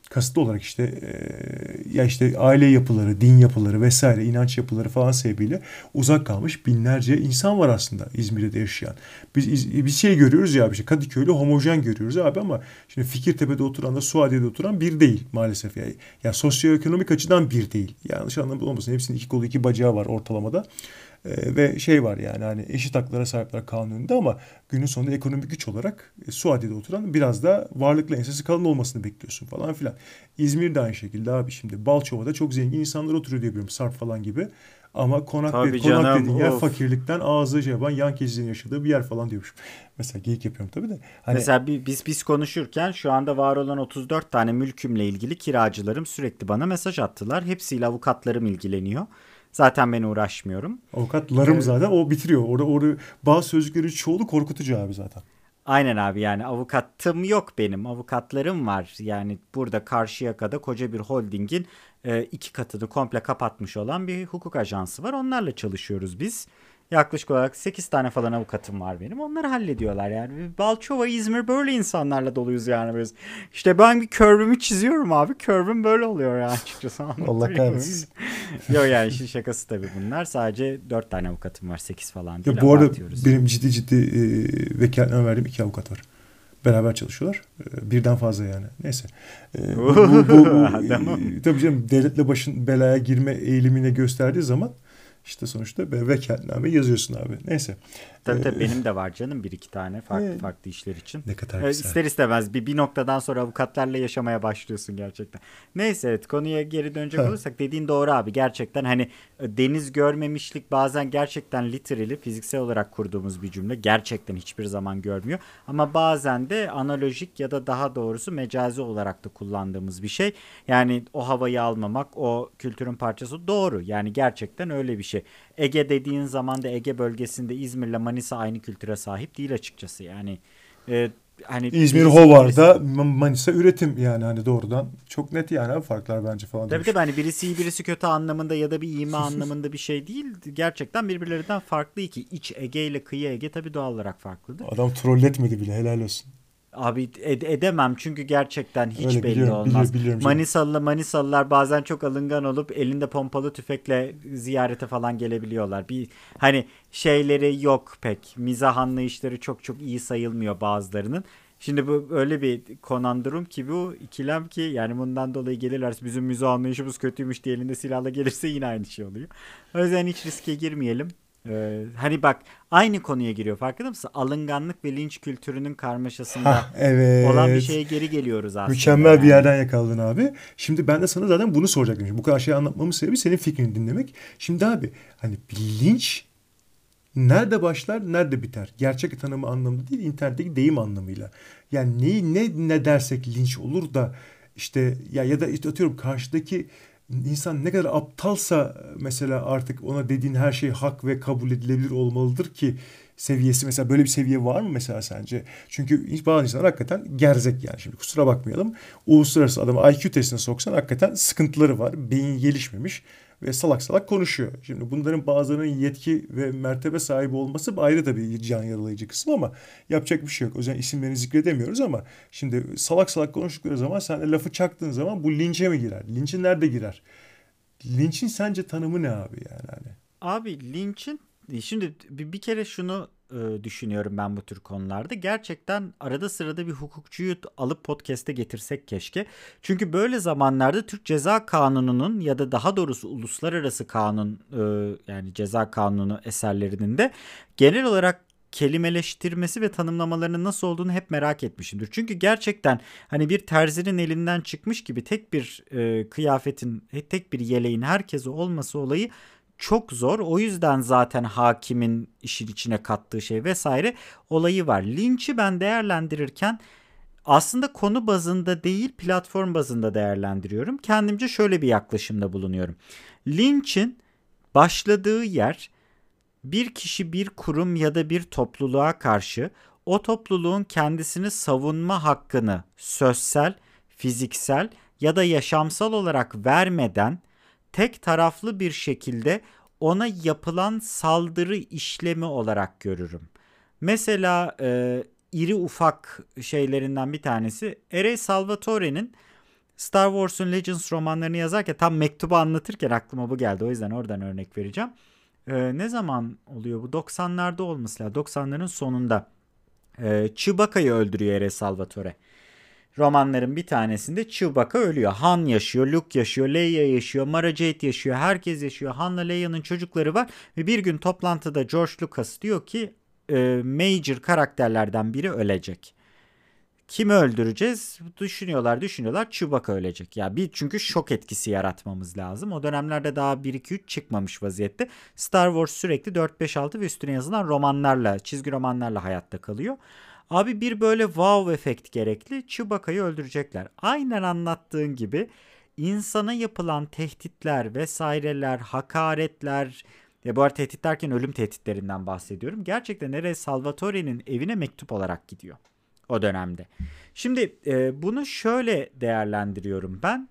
kasıtlı olarak işte e, ya işte aile yapıları, din yapıları vesaire, inanç yapıları falan sebebiyle uzak kalmış binlerce insan var aslında İzmir'de yaşayan. Biz bir şey görüyoruz ya bir şey Kadıköy'le homojen görüyoruz abi ama şimdi Fikirtepe'de oturan da Suadiye'de oturan bir değil maalesef yani. Yani sosyoekonomik açıdan bir değil. Yanlış anlamda olmasın. Hepsinin iki kolu iki bacağı var ortalamada. Ee, ve şey var yani hani eşit haklara sahipler kanununda ama günün sonunda ekonomik güç olarak e, Suadiye'de oturan biraz da varlıklı ensesi kalın olmasını bekliyorsun falan filan. İzmir'de aynı şekilde abi şimdi Balçova'da çok zengin insanlar oturuyor diye biliyorum Sarp falan gibi. Ama konak, Tabii de, konak dediğin yer fakirlikten ağzı yapan yan keçinin yaşadığı bir yer falan diyormuş. *laughs* Mesela geyik yapıyorum tabii de. Hani... Mesela biz biz konuşurken şu anda var olan 34 tane mülkümle ilgili kiracılarım sürekli bana mesaj attılar. Hepsiyle avukatlarım ilgileniyor. Zaten ben uğraşmıyorum. Avukatlarım ee, zaten o bitiriyor. Orada, orada bazı sözcüklerin çoğulu korkutucu abi zaten. Aynen abi yani avukatım yok benim. Avukatlarım var. Yani burada Karşıyaka'da koca bir holdingin e, iki katını komple kapatmış olan bir hukuk ajansı var. Onlarla çalışıyoruz biz. Yaklaşık olarak 8 tane falan avukatım var benim. Onları hallediyorlar yani. Balçova, İzmir böyle insanlarla doluyuz yani. Biz. İşte ben bir curve'ümü çiziyorum abi. Curve'üm böyle oluyor yani açıkçası. *laughs* Allah kahretsin. Yok yani işin şakası tabii bunlar. Sadece 4 tane avukatım var. 8 falan değil. Ya bu arada benim ciddi ciddi e, vekaletname verdiğim iki avukat var beraber çalışıyorlar. E, birden fazla yani. Neyse. E, bu, bu, bu, bu, *laughs* e, tabii canım devletle başın belaya girme eğilimine gösterdiği zaman İşte sonuçta bevekatname yazıyorsun abi. Neyse. Tabii Ee, tabii benim de var canım bir iki tane farklı Evet. farklı işler için. Ne kadar Ee, güzel. İster istemez bir, bir noktadan sonra avukatlarla yaşamaya başlıyorsun gerçekten. Neyse evet konuya geri dönecek Ha. olursak dediğin doğru abi. Gerçekten hani e, deniz görmemişlik bazen gerçekten literally fiziksel olarak kurduğumuz bir cümle. Gerçekten hiçbir zaman görmüyor. Ama bazen de analojik ya da daha doğrusu mecazi olarak da kullandığımız bir şey. Yani o havayı almamak o kültürün parçası doğru. Yani gerçekten öyle bir şey. Ege dediğin zaman da Ege bölgesinde İzmir'le Manisa aynı kültüre sahip değil açıkçası. Yani e, hani İzmir Hovar'da Ma- Manisa üretim yani hani doğrudan çok net yani abi farklar bence falan. Tabii tabii hani birisi iyi birisi kötü anlamında ya da bir ima *laughs* anlamında bir şey değil. Gerçekten birbirlerinden farklı iki. İç Ege ile kıyı Ege tabii doğal olarak farklıdır. Adam trolletmedi bile helal olsun. Abi ed- edemem çünkü gerçekten hiç Öyle belli biliyorum, olmaz. biliyorum, biliyorum. Manisalı Manisalılar bazen çok alıngan olup elinde pompalı tüfekle ziyarete falan gelebiliyorlar. Bir hani şeyleri yok pek. Mizah anlayışları çok çok iyi sayılmıyor bazılarının. Şimdi bu öyle bir konandrum ki bu ikilem ki yani bundan dolayı gelirler bizim mizah anlayışımız kötüymüş diye elinde silahla gelirse yine aynı şey oluyor. O yüzden hiç riske girmeyelim. Ee, hani bak aynı konuya giriyor farkında mısın? Alınganlık ve linç kültürünün karmaşasında Hah evet. olan bir şeye geri geliyoruz aslında. Mükemmel bir yani. yerden yakaladın abi. Şimdi ben de sana zaten bunu soracaktım. Bu kadar şey anlatmamın sebebi senin fikrini dinlemek. Şimdi abi hani bir linç nerede başlar, nerede biter? Gerçek tanımı anlamında değil, internetteki deyim anlamıyla. Yani neyi ne ne dersek linç olur da işte ya ya da işte atıyorum karşıdaki insan ne kadar aptalsa mesela artık ona dediğin her şey hak ve kabul edilebilir olmalıdır ki seviyesi mesela böyle bir seviye var mı mesela sence? Çünkü bazı insanlar hakikaten gerzek yani şimdi kusura bakmayalım. Uluslararası adamı IQ testine soksan hakikaten sıkıntıları var. Beyin gelişmemiş ve salak salak konuşuyor. Şimdi bunların bazılarının yetki ve mertebe sahibi olması ayrı tabii can yaralayıcı kısım ama yapacak bir şey yok. O yüzden isimlerini zikredemiyoruz ama şimdi salak salak konuştukları zaman sen de lafı çaktığın zaman bu linçe mi girer? Linçin nerede girer? Linçin sence tanımı ne abi yani hani? Abi linçin şimdi bir kere şunu e, düşünüyorum ben bu tür konularda. Gerçekten arada sırada bir hukukçuyu alıp podcast'e getirsek keşke. Çünkü böyle zamanlarda Türk Ceza Kanunu'nun ya da daha doğrusu uluslararası kanun e, yani ceza kanunu eserlerinin de genel olarak kelimeleştirmesi ve tanımlamalarının nasıl olduğunu hep merak etmişimdir. Çünkü gerçekten hani bir terzinin elinden çıkmış gibi tek bir e, kıyafetin, tek bir yeleğin herkese olması olayı çok zor. O yüzden zaten hakimin işin içine kattığı şey vesaire olayı var. Linç'i ben değerlendirirken aslında konu bazında değil platform bazında değerlendiriyorum. Kendimce şöyle bir yaklaşımda bulunuyorum. Linç'in başladığı yer bir kişi bir kurum ya da bir topluluğa karşı o topluluğun kendisini savunma hakkını sözsel, fiziksel ya da yaşamsal olarak vermeden tek taraflı bir şekilde ona yapılan saldırı işlemi olarak görürüm. Mesela e, iri ufak şeylerinden bir tanesi R.A. Salvatore'nin Star Wars'un Legends romanlarını yazarken tam mektubu anlatırken aklıma bu geldi. O yüzden oradan örnek vereceğim. Ee, ne zaman oluyor bu? 90'larda olması lazım. 90'ların sonunda. Ee, Chewbacca'yı öldürüyor R.A. Salvatore. Romanların bir tanesinde Chewbacca ölüyor. Han yaşıyor, Luke yaşıyor, Leia yaşıyor, Mara Jade yaşıyor, herkes yaşıyor. Han'la Leia'nın çocukları var ve bir gün toplantıda George Lucas diyor ki e, major karakterlerden biri ölecek. Kimi öldüreceğiz? Düşünüyorlar, düşünüyorlar. Chewbacca ölecek. Ya bir çünkü şok etkisi yaratmamız lazım. O dönemlerde daha 1 2 3 çıkmamış vaziyette. Star Wars sürekli 4 5 6 ve üstüne yazılan romanlarla, çizgi romanlarla hayatta kalıyor. Abi bir böyle wow efekt gerekli. Chewbacca'yı öldürecekler. Aynen anlattığın gibi insana yapılan tehditler vesaireler, hakaretler ve bu arada tehdit derken ölüm tehditlerinden bahsediyorum. Gerçekten nereye Salvatore'nin evine mektup olarak gidiyor o dönemde. Şimdi e, bunu şöyle değerlendiriyorum ben.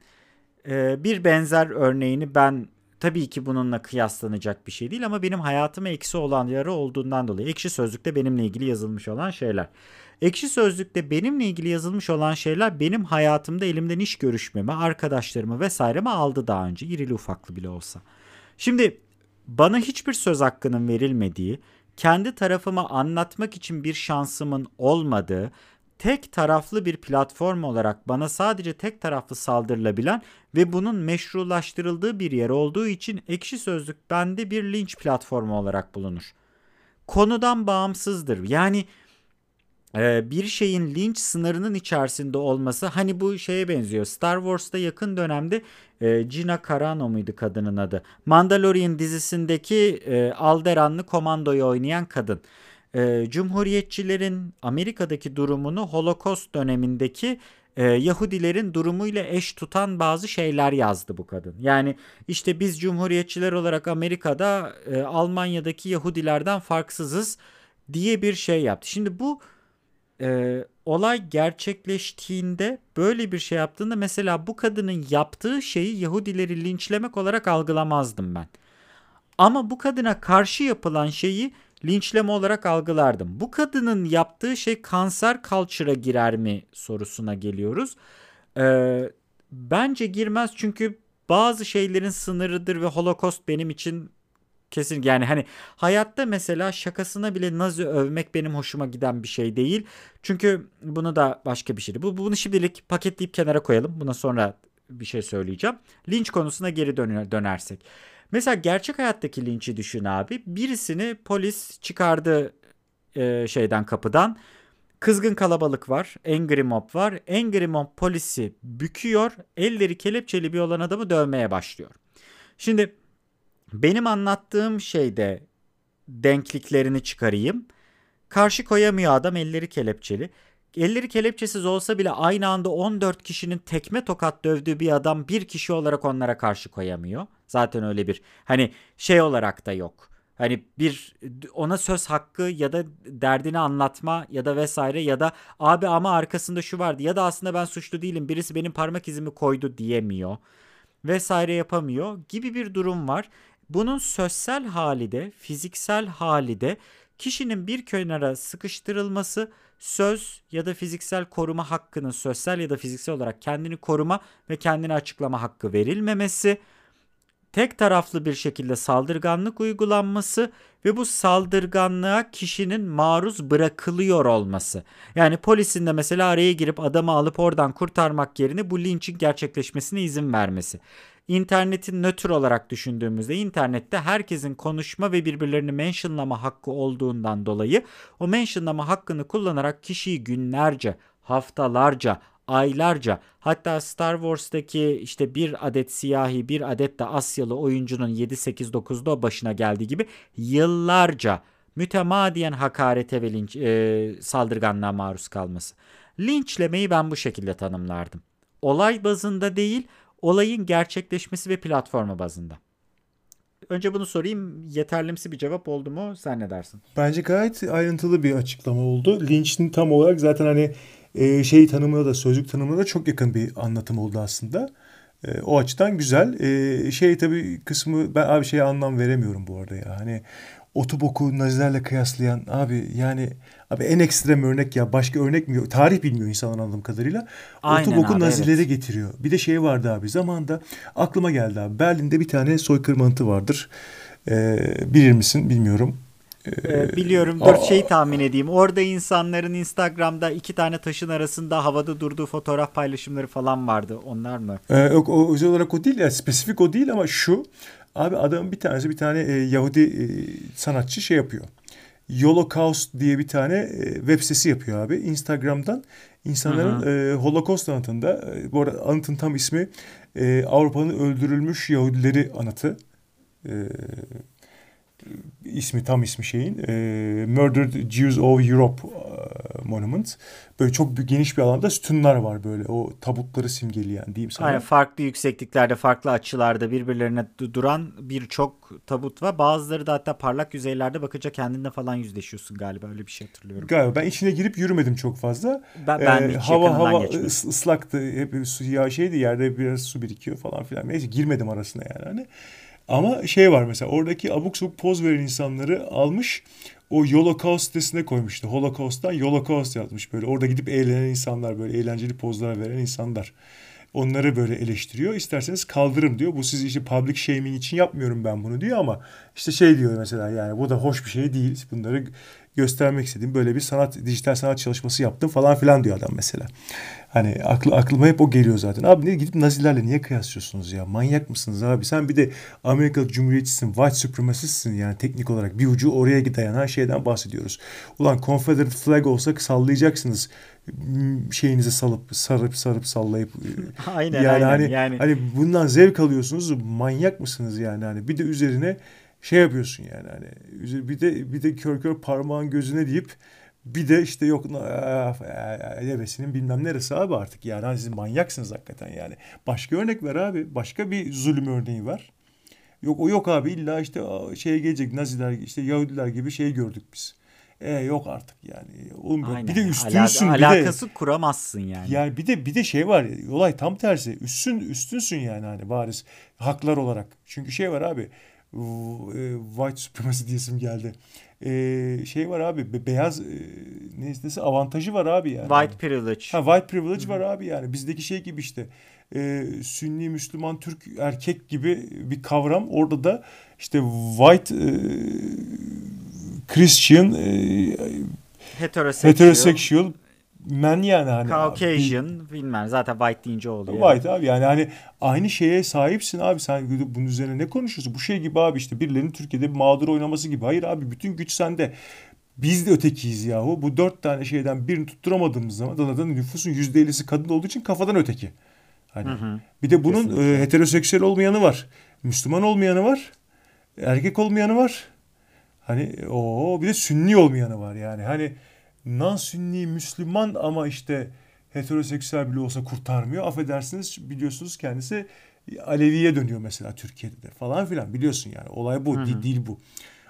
E, bir benzer örneğini ben tabii ki bununla kıyaslanacak bir şey değil ama benim hayatıma eksi olan yarı olduğundan dolayı Ekşi Sözlük'te benimle ilgili yazılmış olan şeyler. Ekşi Sözlük'te benimle ilgili yazılmış olan şeyler benim hayatımda elimden iş görüşmemi, arkadaşlarımı vesairemi aldı daha önce irili ufaklı bile olsa. Şimdi bana hiçbir söz hakkının verilmediği, kendi tarafımı anlatmak için bir şansımın olmadığı, tek taraflı bir platform olarak bana sadece tek taraflı saldırılabilen ve bunun meşrulaştırıldığı bir yer olduğu için ekşi sözlük bende bir linç platformu olarak bulunur. Konudan bağımsızdır. Yani e, bir şeyin linç sınırının içerisinde olması hani bu şeye benziyor. Star Wars'ta yakın dönemde e, Gina Carano muydu kadının adı? Mandalorian dizisindeki e, Alderanlı komandoyu oynayan kadın e, Cumhuriyetçilerin Amerika'daki durumunu Holocaust dönemindeki e, Yahudilerin durumuyla eş tutan bazı şeyler yazdı bu kadın. Yani işte biz Cumhuriyetçiler olarak Amerika'da e, Almanya'daki Yahudilerden farksızız diye bir şey yaptı. Şimdi bu e, olay gerçekleştiğinde böyle bir şey yaptığında mesela bu kadının yaptığı şeyi Yahudileri linçlemek olarak algılamazdım ben. Ama bu kadına karşı yapılan şeyi linçleme olarak algılardım. Bu kadının yaptığı şey kanser culture'a girer mi sorusuna geliyoruz. Ee, bence girmez çünkü bazı şeylerin sınırıdır ve holokost benim için kesin yani hani hayatta mesela şakasına bile Nazi övmek benim hoşuma giden bir şey değil. Çünkü bunu da başka bir şey. Bu bunu şimdilik paketleyip kenara koyalım. Buna sonra bir şey söyleyeceğim. Linç konusuna geri döner, dönersek. Mesela gerçek hayattaki linçi düşün abi. Birisini polis çıkardı e, şeyden kapıdan. Kızgın kalabalık var. Angry Mob var. Angry Mob polisi büküyor. Elleri kelepçeli bir olan adamı dövmeye başlıyor. Şimdi benim anlattığım şeyde denkliklerini çıkarayım. Karşı koyamıyor adam elleri kelepçeli. Elleri kelepçesiz olsa bile aynı anda 14 kişinin tekme tokat dövdüğü bir adam bir kişi olarak onlara karşı koyamıyor. Zaten öyle bir hani şey olarak da yok. Hani bir ona söz hakkı ya da derdini anlatma ya da vesaire ya da abi ama arkasında şu vardı ya da aslında ben suçlu değilim birisi benim parmak izimi koydu diyemiyor vesaire yapamıyor gibi bir durum var. Bunun sözsel hali de fiziksel hali de kişinin bir kenara sıkıştırılması söz ya da fiziksel koruma hakkının sosyal ya da fiziksel olarak kendini koruma ve kendini açıklama hakkı verilmemesi, tek taraflı bir şekilde saldırganlık uygulanması ve bu saldırganlığa kişinin maruz bırakılıyor olması. Yani polisin de mesela araya girip adamı alıp oradan kurtarmak yerine bu linçin gerçekleşmesine izin vermesi. İnternetin nötr olarak düşündüğümüzde internette herkesin konuşma ve birbirlerini mentionlama hakkı olduğundan dolayı o mentionlama hakkını kullanarak kişiyi günlerce, haftalarca, aylarca hatta Star Wars'taki işte bir adet siyahi bir adet de Asyalı oyuncunun 7-8-9'da başına geldiği gibi yıllarca mütemadiyen hakarete ve linç, e, saldırganlığa maruz kalması. Linçlemeyi ben bu şekilde tanımlardım. Olay bazında değil olayın gerçekleşmesi ve platformu bazında. Önce bunu sorayım. Yeterlimsi bir cevap oldu mu? Sen ne dersin? Bence gayet ayrıntılı bir açıklama oldu. Lynch'in tam olarak zaten hani e, şey tanımına da sözlük tanımına da çok yakın bir anlatım oldu aslında. E, o açıdan güzel. E, şey tabii kısmı ben abi şeye anlam veremiyorum bu arada ya. Hani otoboku nazilerle kıyaslayan abi yani abi en ekstrem örnek ya başka örnek mi yok? Tarih bilmiyor insan anladığım kadarıyla. Aynen otoboku abi, nazilere evet. getiriyor. Bir de şey vardı abi zamanda aklıma geldi abi. Berlin'de bir tane soykırım anıtı vardır. Ee, bilir misin bilmiyorum. Ee, biliyorum. Dur şeyi tahmin edeyim. Orada insanların Instagram'da iki tane taşın arasında havada durduğu fotoğraf paylaşımları falan vardı. Onlar mı? Ee, yok o özel olarak o değil ya. Spesifik o değil ama şu. Abi adamın bir tanesi bir tane e, Yahudi e, sanatçı şey yapıyor. Holocaust diye bir tane e, web sitesi yapıyor abi. Instagram'dan insanların e, Holocaust anıtında e, bu arada anıtın tam ismi e, Avrupa'nın öldürülmüş Yahudileri anıtı. E, ismi tam ismi şeyin e, Murdered Jews of Europe e, Monument. Böyle çok geniş bir alanda sütunlar var böyle o tabutları simgeleyen diyeyim sana. Aynen farklı yüksekliklerde farklı açılarda birbirlerine duran birçok tabut var. Bazıları da hatta parlak yüzeylerde bakınca kendinle falan yüzleşiyorsun galiba öyle bir şey hatırlıyorum. Galiba ben içine girip yürümedim çok fazla. Ben, ben ee, hava hava geçmedim. ıslaktı hep su ya şeydi yerde biraz su birikiyor falan filan. Neyse girmedim arasına yani hani. Ama şey var mesela oradaki abuk sabuk poz veren insanları almış o Holocaust sitesine koymuştu. Holocaust'tan Holocaust yazmış böyle. Orada gidip eğlenen insanlar böyle eğlenceli pozlara veren insanlar. Onları böyle eleştiriyor. İsterseniz kaldırın diyor. Bu siz işte public shaming için yapmıyorum ben bunu diyor ama işte şey diyor mesela yani bu da hoş bir şey değil. Bunları göstermek istediğim böyle bir sanat dijital sanat çalışması yaptım falan filan diyor adam mesela. Hani aklı, aklıma hep o geliyor zaten. Abi ne gidip Nazilerle niye kıyaslıyorsunuz ya? Manyak mısınız abi? Sen bir de Amerika Cumhuriyetçisin, white supremacistsin yani teknik olarak. Bir ucu oraya dayanan şeyden bahsediyoruz. Ulan Confederate flag olsa sallayacaksınız şeyinizi salıp sarıp sarıp sallayıp aynen yani aynen hani yani hani bundan zevk alıyorsunuz manyak mısınız yani hani bir de üzerine şey yapıyorsun yani hani bir de bir de kör kör parmağın gözüne deyip bir de işte yok devesinin bilmem neresi abi artık yani hani siz manyaksınız hakikaten yani. Başka örnek ver abi. Başka bir zulüm örneği var. Yok o yok abi illa işte şeye gelecek Naziler işte Yahudiler gibi şey gördük biz. E yok artık yani. Oğlum Aynen. bir de üstünsün Alak- bir de. Alakası kuramazsın yani. Yani bir de bir de şey var. Olay tam tersi. Üstün üstünsün yani hani bariz haklar olarak. Çünkü şey var abi. E, white supremacy diyesim geldi. Ee, şey var abi beyaz e, neyse avantajı var abi yani. White privilege. Ha white privilege var abi yani. Bizdeki şey gibi işte. E, Sünni Müslüman Türk erkek gibi bir kavram. Orada da işte white e, Christian e, heterosexual men yani hani. Caucasian bilmem zaten white deyince oluyor. White abi yani hani aynı şeye sahipsin abi sen bunun üzerine ne konuşuyorsun? Bu şey gibi abi işte birilerinin Türkiye'de bir mağdur oynaması gibi. Hayır abi bütün güç sende. Biz de ötekiyiz yahu. Bu dört tane şeyden birini tutturamadığımız zaman da nüfusun yüzde ellisi kadın olduğu için kafadan öteki. Hani hı hı. bir de bunun e, heteroseksüel olmayanı var. Müslüman olmayanı var. Erkek olmayanı var. Hani o bir de sünni olmayanı var yani. Hani non-sünni Müslüman ama işte heteroseksüel bile olsa kurtarmıyor. Affedersiniz biliyorsunuz kendisi Alevi'ye dönüyor mesela Türkiye'de de falan filan biliyorsun yani. Olay bu, Hı-hı. değil bu.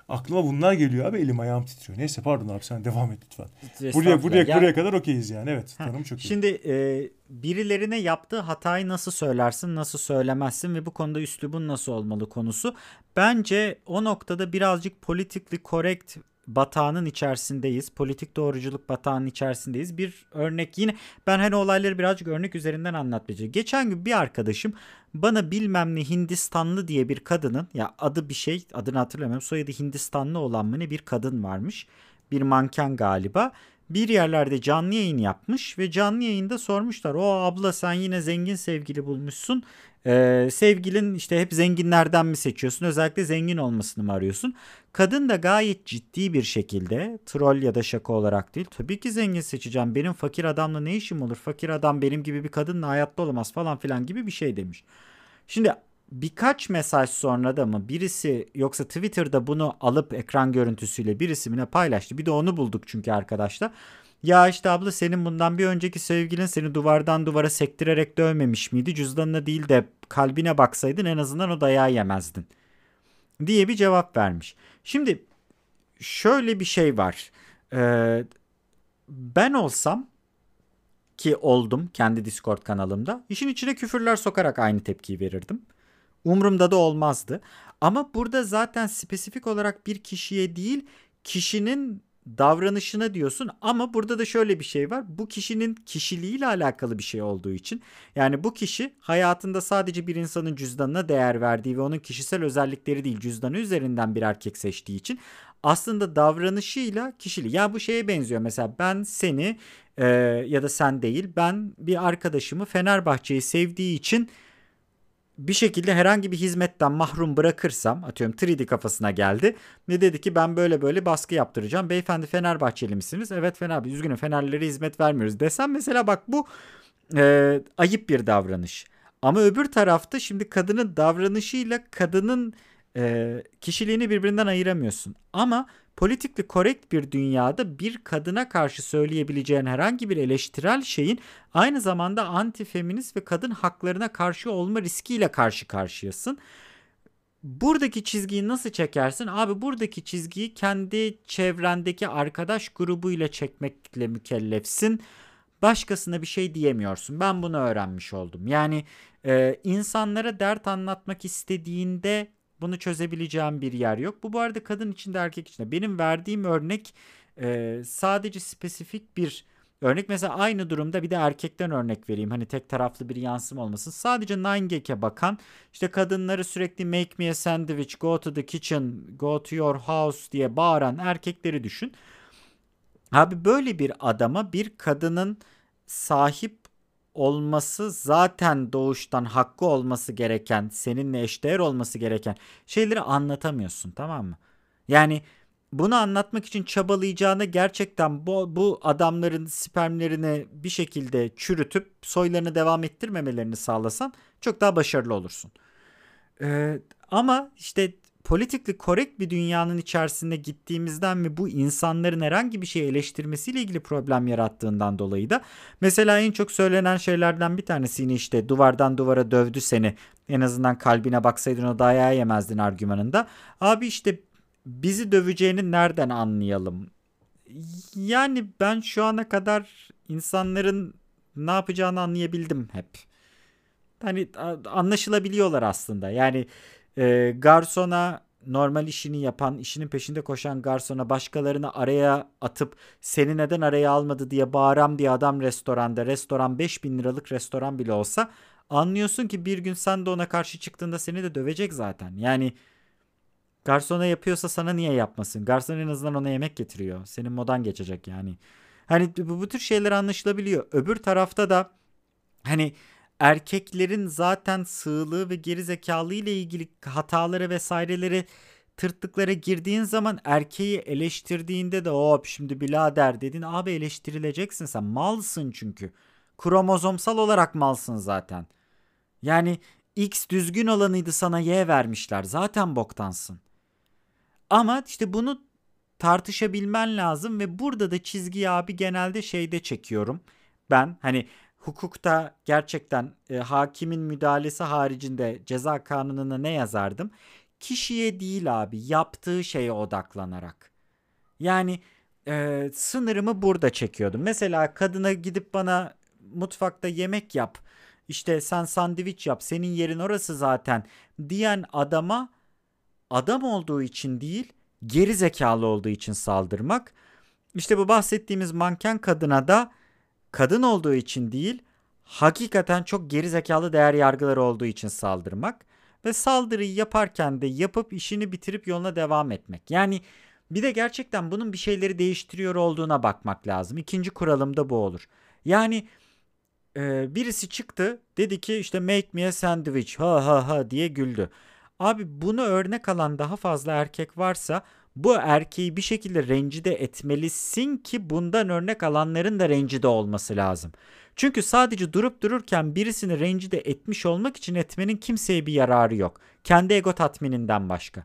Aklıma bunlar geliyor abi elim ayağım titriyor. Neyse pardon abi sen devam et lütfen. Buraya buraya ya, buraya kadar okeyiz yani. Evet, tanım çok iyi. Şimdi e, birilerine yaptığı hatayı nasıl söylersin, nasıl söylemezsin ve bu konuda üslubun nasıl olmalı konusu. Bence o noktada birazcık politically correct batağının içerisindeyiz. Politik doğruculuk batağının içerisindeyiz. Bir örnek yine ben hani olayları birazcık örnek üzerinden anlatmayacağım. Geçen gün bir arkadaşım bana bilmem ne Hindistanlı diye bir kadının ya adı bir şey adını hatırlamıyorum soyadı Hindistanlı olan mı ne bir kadın varmış. Bir manken galiba bir yerlerde canlı yayın yapmış ve canlı yayında sormuşlar. O abla sen yine zengin sevgili bulmuşsun. Ee, sevgilin işte hep zenginlerden mi seçiyorsun? Özellikle zengin olmasını mı arıyorsun? Kadın da gayet ciddi bir şekilde troll ya da şaka olarak değil. Tabii ki zengin seçeceğim. Benim fakir adamla ne işim olur? Fakir adam benim gibi bir kadınla hayatta olamaz falan filan gibi bir şey demiş. Şimdi birkaç mesaj sonra da mı birisi yoksa Twitter'da bunu alıp ekran görüntüsüyle birisi mi paylaştı. Bir de onu bulduk çünkü arkadaşlar. Ya işte abla senin bundan bir önceki sevgilin seni duvardan duvara sektirerek dövmemiş miydi? Cüzdanına değil de kalbine baksaydın en azından o dayağı yemezdin. Diye bir cevap vermiş. Şimdi şöyle bir şey var. Ee, ben olsam ki oldum kendi Discord kanalımda işin içine küfürler sokarak aynı tepkiyi verirdim. Umurumda da olmazdı. Ama burada zaten spesifik olarak bir kişiye değil kişinin davranışına diyorsun ama burada da şöyle bir şey var. Bu kişinin kişiliğiyle alakalı bir şey olduğu için yani bu kişi hayatında sadece bir insanın cüzdanına değer verdiği ve onun kişisel özellikleri değil cüzdanı üzerinden bir erkek seçtiği için aslında davranışıyla kişiliği. Yani bu şeye benziyor mesela ben seni e, ya da sen değil ben bir arkadaşımı Fenerbahçe'yi sevdiği için bir şekilde herhangi bir hizmetten mahrum bırakırsam atıyorum 3D kafasına geldi ve dedi ki ben böyle böyle baskı yaptıracağım. Beyefendi Fenerbahçeli misiniz? Evet Fenerbahçe. Üzgünüm Fenerlilere hizmet vermiyoruz desem mesela bak bu e, ayıp bir davranış. Ama öbür tarafta şimdi kadının davranışıyla kadının e, kişiliğini birbirinden ayıramıyorsun. Ama politikli korrekt bir dünyada bir kadına karşı söyleyebileceğin herhangi bir eleştirel şeyin aynı zamanda antifeminist ve kadın haklarına karşı olma riskiyle karşı karşıyasın. Buradaki çizgiyi nasıl çekersin? Abi buradaki çizgiyi kendi çevrendeki arkadaş grubuyla çekmekle mükellefsin. Başkasına bir şey diyemiyorsun. Ben bunu öğrenmiş oldum. Yani e, insanlara dert anlatmak istediğinde bunu çözebileceğim bir yer yok. Bu bu arada kadın için de erkek için de. Benim verdiğim örnek e, sadece spesifik bir örnek. Mesela aynı durumda bir de erkekten örnek vereyim. Hani tek taraflı bir yansım olmasın. Sadece Nine Gag'e bakan işte kadınları sürekli make me a sandwich, go to the kitchen, go to your house diye bağıran erkekleri düşün. Abi böyle bir adama bir kadının sahip olması zaten doğuştan hakkı olması gereken, seninle eşdeğer olması gereken şeyleri anlatamıyorsun tamam mı? Yani bunu anlatmak için çabalayacağını gerçekten bu, bu adamların spermlerini bir şekilde çürütüp soylarını devam ettirmemelerini sağlasan çok daha başarılı olursun. Ee, ama işte politically correct bir dünyanın içerisinde gittiğimizden ve bu insanların herhangi bir şey eleştirmesiyle ilgili problem yarattığından dolayı da mesela en çok söylenen şeylerden bir tanesi işte duvardan duvara dövdü seni en azından kalbine baksaydın o dayağı yemezdin argümanında. Abi işte bizi döveceğini nereden anlayalım? Yani ben şu ana kadar insanların ne yapacağını anlayabildim hep. Hani anlaşılabiliyorlar aslında. Yani e, garsona normal işini yapan, işinin peşinde koşan garsona başkalarını araya atıp seni neden araya almadı diye bağıram diye adam restoranda, restoran 5000 liralık restoran bile olsa anlıyorsun ki bir gün sen de ona karşı çıktığında seni de dövecek zaten. Yani garsona yapıyorsa sana niye yapmasın? Garson en azından ona yemek getiriyor. Senin modan geçecek yani. Hani bu, bu tür şeyler anlaşılabiliyor. Öbür tarafta da hani erkeklerin zaten sığlığı ve geri zekalı ile ilgili hataları vesaireleri tırtıklara girdiğin zaman erkeği eleştirdiğinde de hop şimdi birader dedin abi eleştirileceksin sen malsın çünkü. Kromozomsal olarak malsın zaten. Yani X düzgün olanıydı sana Y vermişler zaten boktansın. Ama işte bunu tartışabilmen lazım ve burada da çizgiyi abi genelde şeyde çekiyorum. Ben hani hukukta gerçekten e, hakimin müdahalesi haricinde ceza kanununa ne yazardım? Kişiye değil abi yaptığı şeye odaklanarak. Yani e, sınırımı burada çekiyordum. Mesela kadına gidip bana mutfakta yemek yap. İşte sen sandviç yap. Senin yerin orası zaten diyen adama adam olduğu için değil, geri zekalı olduğu için saldırmak. İşte bu bahsettiğimiz manken kadına da kadın olduğu için değil, hakikaten çok geri zekalı değer yargıları olduğu için saldırmak ve saldırıyı yaparken de yapıp işini bitirip yoluna devam etmek. Yani bir de gerçekten bunun bir şeyleri değiştiriyor olduğuna bakmak lazım. İkinci kuralım da bu olur. Yani e, birisi çıktı dedi ki işte make me a sandwich ha ha ha diye güldü. Abi bunu örnek alan daha fazla erkek varsa bu erkeği bir şekilde rencide etmelisin ki bundan örnek alanların da rencide olması lazım. Çünkü sadece durup dururken birisini rencide etmiş olmak için etmenin kimseye bir yararı yok. Kendi ego tatmininden başka.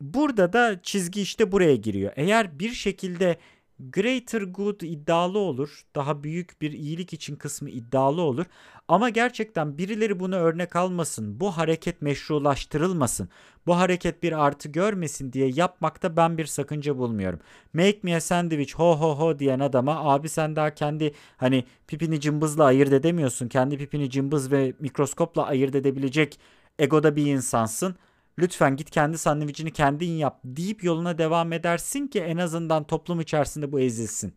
Burada da çizgi işte buraya giriyor. Eğer bir şekilde greater good iddialı olur. Daha büyük bir iyilik için kısmı iddialı olur. Ama gerçekten birileri bunu örnek almasın. Bu hareket meşrulaştırılmasın. Bu hareket bir artı görmesin diye yapmakta ben bir sakınca bulmuyorum. Make me a sandwich ho ho ho diyen adama abi sen daha kendi hani pipini cımbızla ayırt edemiyorsun. Kendi pipini cımbız ve mikroskopla ayırt edebilecek egoda bir insansın lütfen git kendi sandviçini kendin yap deyip yoluna devam edersin ki en azından toplum içerisinde bu ezilsin.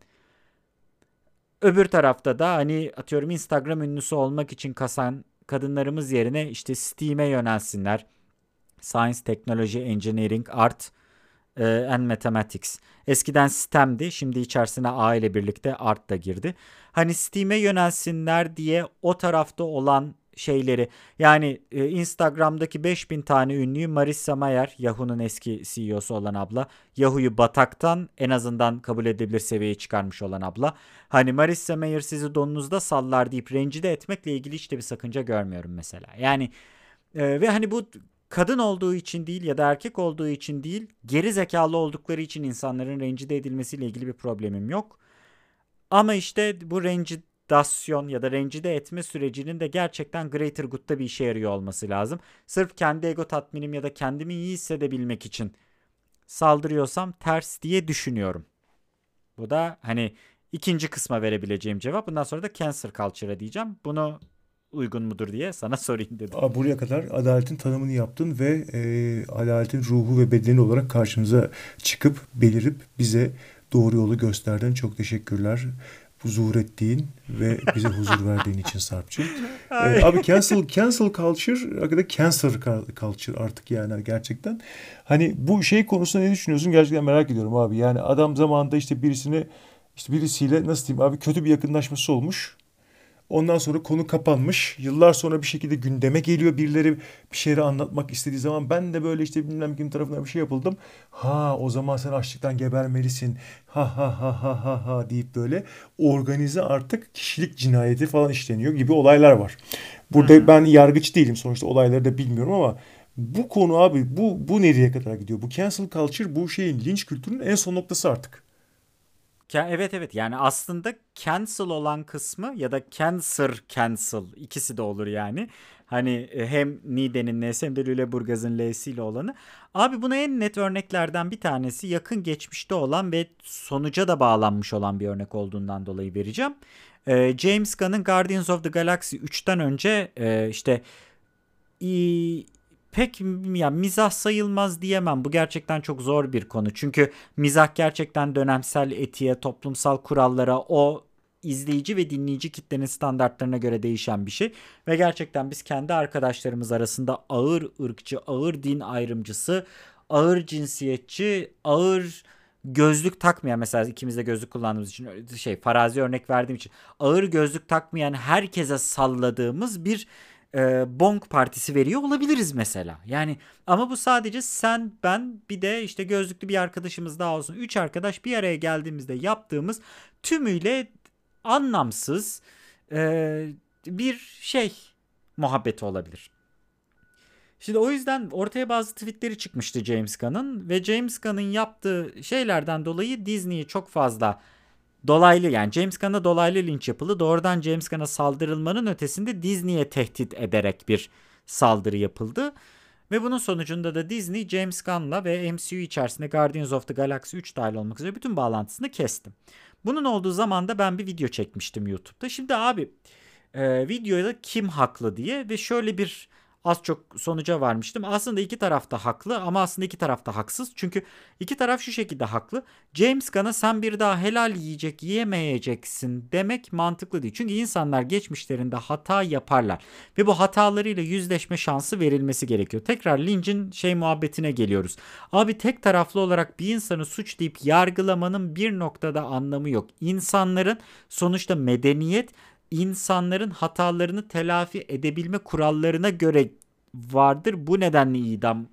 Öbür tarafta da hani atıyorum Instagram ünlüsü olmak için kasan kadınlarımız yerine işte STEAM'e yönelsinler. Science, Technology, Engineering, Art e, and Mathematics. Eskiden STEM'di. Şimdi içerisine A ile birlikte Art da girdi. Hani STEAM'e yönelsinler diye o tarafta olan şeyleri yani e, Instagram'daki 5000 tane ünlüyü Marissa Mayer Yahoo'nun eski CEO'su olan abla Yahoo'yu bataktan en azından kabul edilebilir seviyeye çıkarmış olan abla. Hani Marissa Mayer sizi donunuzda sallar deyip rencide etmekle ilgili hiç de bir sakınca görmüyorum mesela. Yani e, ve hani bu kadın olduğu için değil ya da erkek olduğu için değil geri zekalı oldukları için insanların rencide edilmesiyle ilgili bir problemim yok. Ama işte bu rencide dasyon ya da rencide etme sürecinin de gerçekten greater good'da bir işe yarıyor olması lazım. Sırf kendi ego tatminim ya da kendimi iyi hissedebilmek için saldırıyorsam ters diye düşünüyorum. Bu da hani ikinci kısma verebileceğim cevap. Bundan sonra da cancer culture'a diyeceğim. Bunu uygun mudur diye sana *laughs* sorayım dedim. Buraya kadar adaletin tanımını yaptın ve e, adaletin ruhu ve bedeni olarak karşımıza çıkıp belirip bize doğru yolu gösterdin. Çok teşekkürler. Huzur ettiğin ve bize huzur *laughs* verdiğin için Sarpçı. Ee, abi cancel cancel culture hakikaten cancer culture artık yani gerçekten. Hani bu şey konusunda ne düşünüyorsun? Gerçekten merak ediyorum abi. Yani adam zamanında işte birisini işte birisiyle nasıl diyeyim abi kötü bir yakınlaşması olmuş. Ondan sonra konu kapanmış. Yıllar sonra bir şekilde gündeme geliyor. Birileri bir şeyleri anlatmak istediği zaman ben de böyle işte bilmem kim tarafından bir şey yapıldım. Ha o zaman sen açlıktan gebermelisin. Ha ha ha ha ha ha deyip böyle organize artık kişilik cinayeti falan işleniyor gibi olaylar var. Burada Hı-hı. ben yargıç değilim sonuçta olayları da bilmiyorum ama bu konu abi bu bu nereye kadar gidiyor? Bu cancel culture bu şeyin linç kültürünün en son noktası artık. Evet evet yani aslında cancel olan kısmı ya da cancer cancel ikisi de olur yani. Hani e, hem Nide'nin N'si hem de Lüleburgaz'ın L'siyle olanı. Abi buna en net örneklerden bir tanesi yakın geçmişte olan ve sonuca da bağlanmış olan bir örnek olduğundan dolayı vereceğim. Ee, James Gunn'ın Guardians of the Galaxy 3'ten önce e, işte pek ya mizah sayılmaz diyemem. Bu gerçekten çok zor bir konu. Çünkü mizah gerçekten dönemsel etiğe, toplumsal kurallara, o izleyici ve dinleyici kitlenin standartlarına göre değişen bir şey. Ve gerçekten biz kendi arkadaşlarımız arasında ağır ırkçı, ağır din ayrımcısı, ağır cinsiyetçi, ağır gözlük takmayan mesela ikimiz de gözlük kullandığımız için şey farazi örnek verdiğim için ağır gözlük takmayan herkese salladığımız bir e, Bonk partisi veriyor olabiliriz mesela. Yani ama bu sadece sen, ben bir de işte gözlüklü bir arkadaşımız daha olsun. Üç arkadaş bir araya geldiğimizde yaptığımız tümüyle anlamsız e, bir şey muhabbeti olabilir. Şimdi o yüzden ortaya bazı tweetleri çıkmıştı James Gunn'ın ve James Gunn'ın yaptığı şeylerden dolayı Disney'i çok fazla dolaylı yani James Gunn'a dolaylı linç yapıldı. Doğrudan James Gunn'a saldırılmanın ötesinde Disney'e tehdit ederek bir saldırı yapıldı. Ve bunun sonucunda da Disney James Gunn'la ve MCU içerisinde Guardians of the Galaxy 3 dahil olmak üzere bütün bağlantısını kesti. Bunun olduğu zaman da ben bir video çekmiştim YouTube'da. Şimdi abi e, videoda kim haklı diye ve şöyle bir az çok sonuca varmıştım. Aslında iki taraf da haklı ama aslında iki taraf da haksız. Çünkü iki taraf şu şekilde haklı. James Gunn'a sen bir daha helal yiyecek yiyemeyeceksin demek mantıklı değil. Çünkü insanlar geçmişlerinde hata yaparlar. Ve bu hatalarıyla yüzleşme şansı verilmesi gerekiyor. Tekrar Lynch'in şey muhabbetine geliyoruz. Abi tek taraflı olarak bir insanı suç deyip yargılamanın bir noktada anlamı yok. İnsanların sonuçta medeniyet insanların hatalarını telafi edebilme kurallarına göre vardır. Bu nedenle idam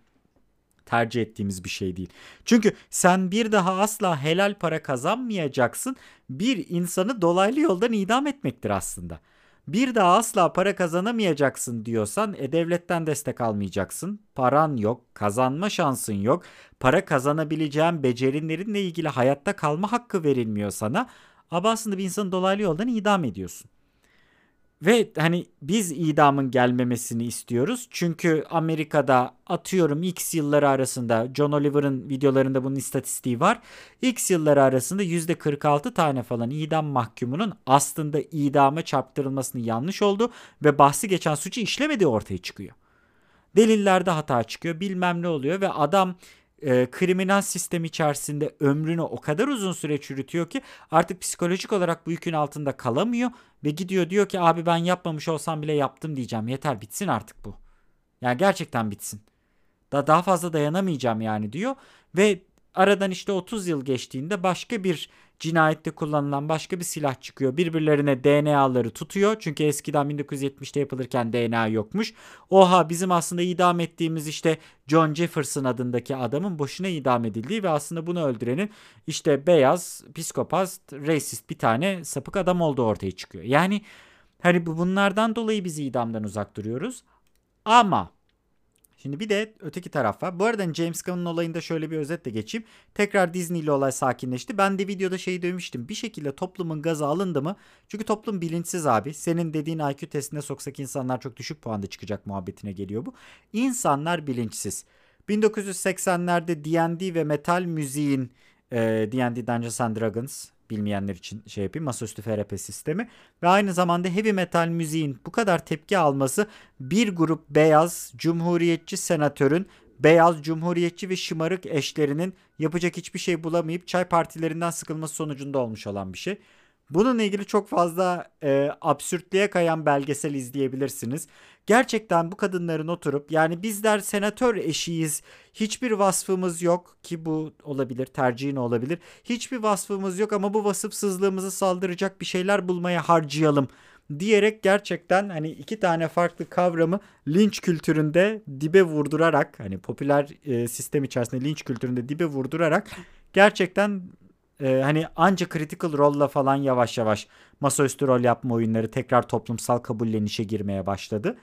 tercih ettiğimiz bir şey değil. Çünkü sen bir daha asla helal para kazanmayacaksın. Bir insanı dolaylı yoldan idam etmektir aslında. Bir daha asla para kazanamayacaksın diyorsan e devletten destek almayacaksın. Paran yok, kazanma şansın yok. Para kazanabileceğin becerinlerinle ilgili hayatta kalma hakkı verilmiyor sana. Ama aslında bir insanı dolaylı yoldan idam ediyorsun. Ve hani biz idamın gelmemesini istiyoruz. Çünkü Amerika'da atıyorum X yılları arasında John Oliver'ın videolarında bunun istatistiği var. X yılları arasında %46 tane falan idam mahkumunun aslında idama çarptırılmasının yanlış oldu ve bahsi geçen suçu işlemediği ortaya çıkıyor. Delillerde hata çıkıyor bilmem ne oluyor ve adam e, kriminal sistem içerisinde ömrünü o kadar uzun süre çürütüyor ki artık psikolojik olarak bu yükün altında kalamıyor ve gidiyor diyor ki abi ben yapmamış olsam bile yaptım diyeceğim. Yeter bitsin artık bu. Yani gerçekten bitsin. Da daha fazla dayanamayacağım yani diyor ve aradan işte 30 yıl geçtiğinde başka bir cinayette kullanılan başka bir silah çıkıyor. Birbirlerine DNA'ları tutuyor. Çünkü eskiden 1970'te yapılırken DNA yokmuş. Oha bizim aslında idam ettiğimiz işte John Jefferson adındaki adamın boşuna idam edildiği ve aslında bunu öldürenin işte beyaz, psikopat, racist bir tane sapık adam olduğu ortaya çıkıyor. Yani hani bunlardan dolayı biz idamdan uzak duruyoruz. Ama Şimdi bir de öteki taraf var. Bu arada James Gunn'ın olayında şöyle bir özetle geçeyim. Tekrar Disney ile olay sakinleşti. Ben de videoda şeyi demiştim. Bir şekilde toplumun gazı alındı mı? Çünkü toplum bilinçsiz abi. Senin dediğin IQ testine soksak insanlar çok düşük puanda çıkacak muhabbetine geliyor bu. İnsanlar bilinçsiz. 1980'lerde D&D ve metal müziğin e, D&D Dungeons and Dragons bilmeyenler için şey yapayım masaüstü FRP sistemi ve aynı zamanda heavy metal müziğin bu kadar tepki alması bir grup beyaz cumhuriyetçi senatörün beyaz cumhuriyetçi ve şımarık eşlerinin yapacak hiçbir şey bulamayıp çay partilerinden sıkılması sonucunda olmuş olan bir şey. Bununla ilgili çok fazla e, absürtlüğe kayan belgesel izleyebilirsiniz. Gerçekten bu kadınların oturup yani bizler senatör eşiyiz. Hiçbir vasfımız yok ki bu olabilir tercihin olabilir. Hiçbir vasfımız yok ama bu vasıfsızlığımızı saldıracak bir şeyler bulmaya harcayalım diyerek gerçekten hani iki tane farklı kavramı linç kültüründe dibe vurdurarak hani popüler e, sistem içerisinde linç kültüründe dibe vurdurarak gerçekten e, hani anca critical role'la falan yavaş yavaş masaüstü rol yapma oyunları tekrar toplumsal kabullenişe girmeye başladı.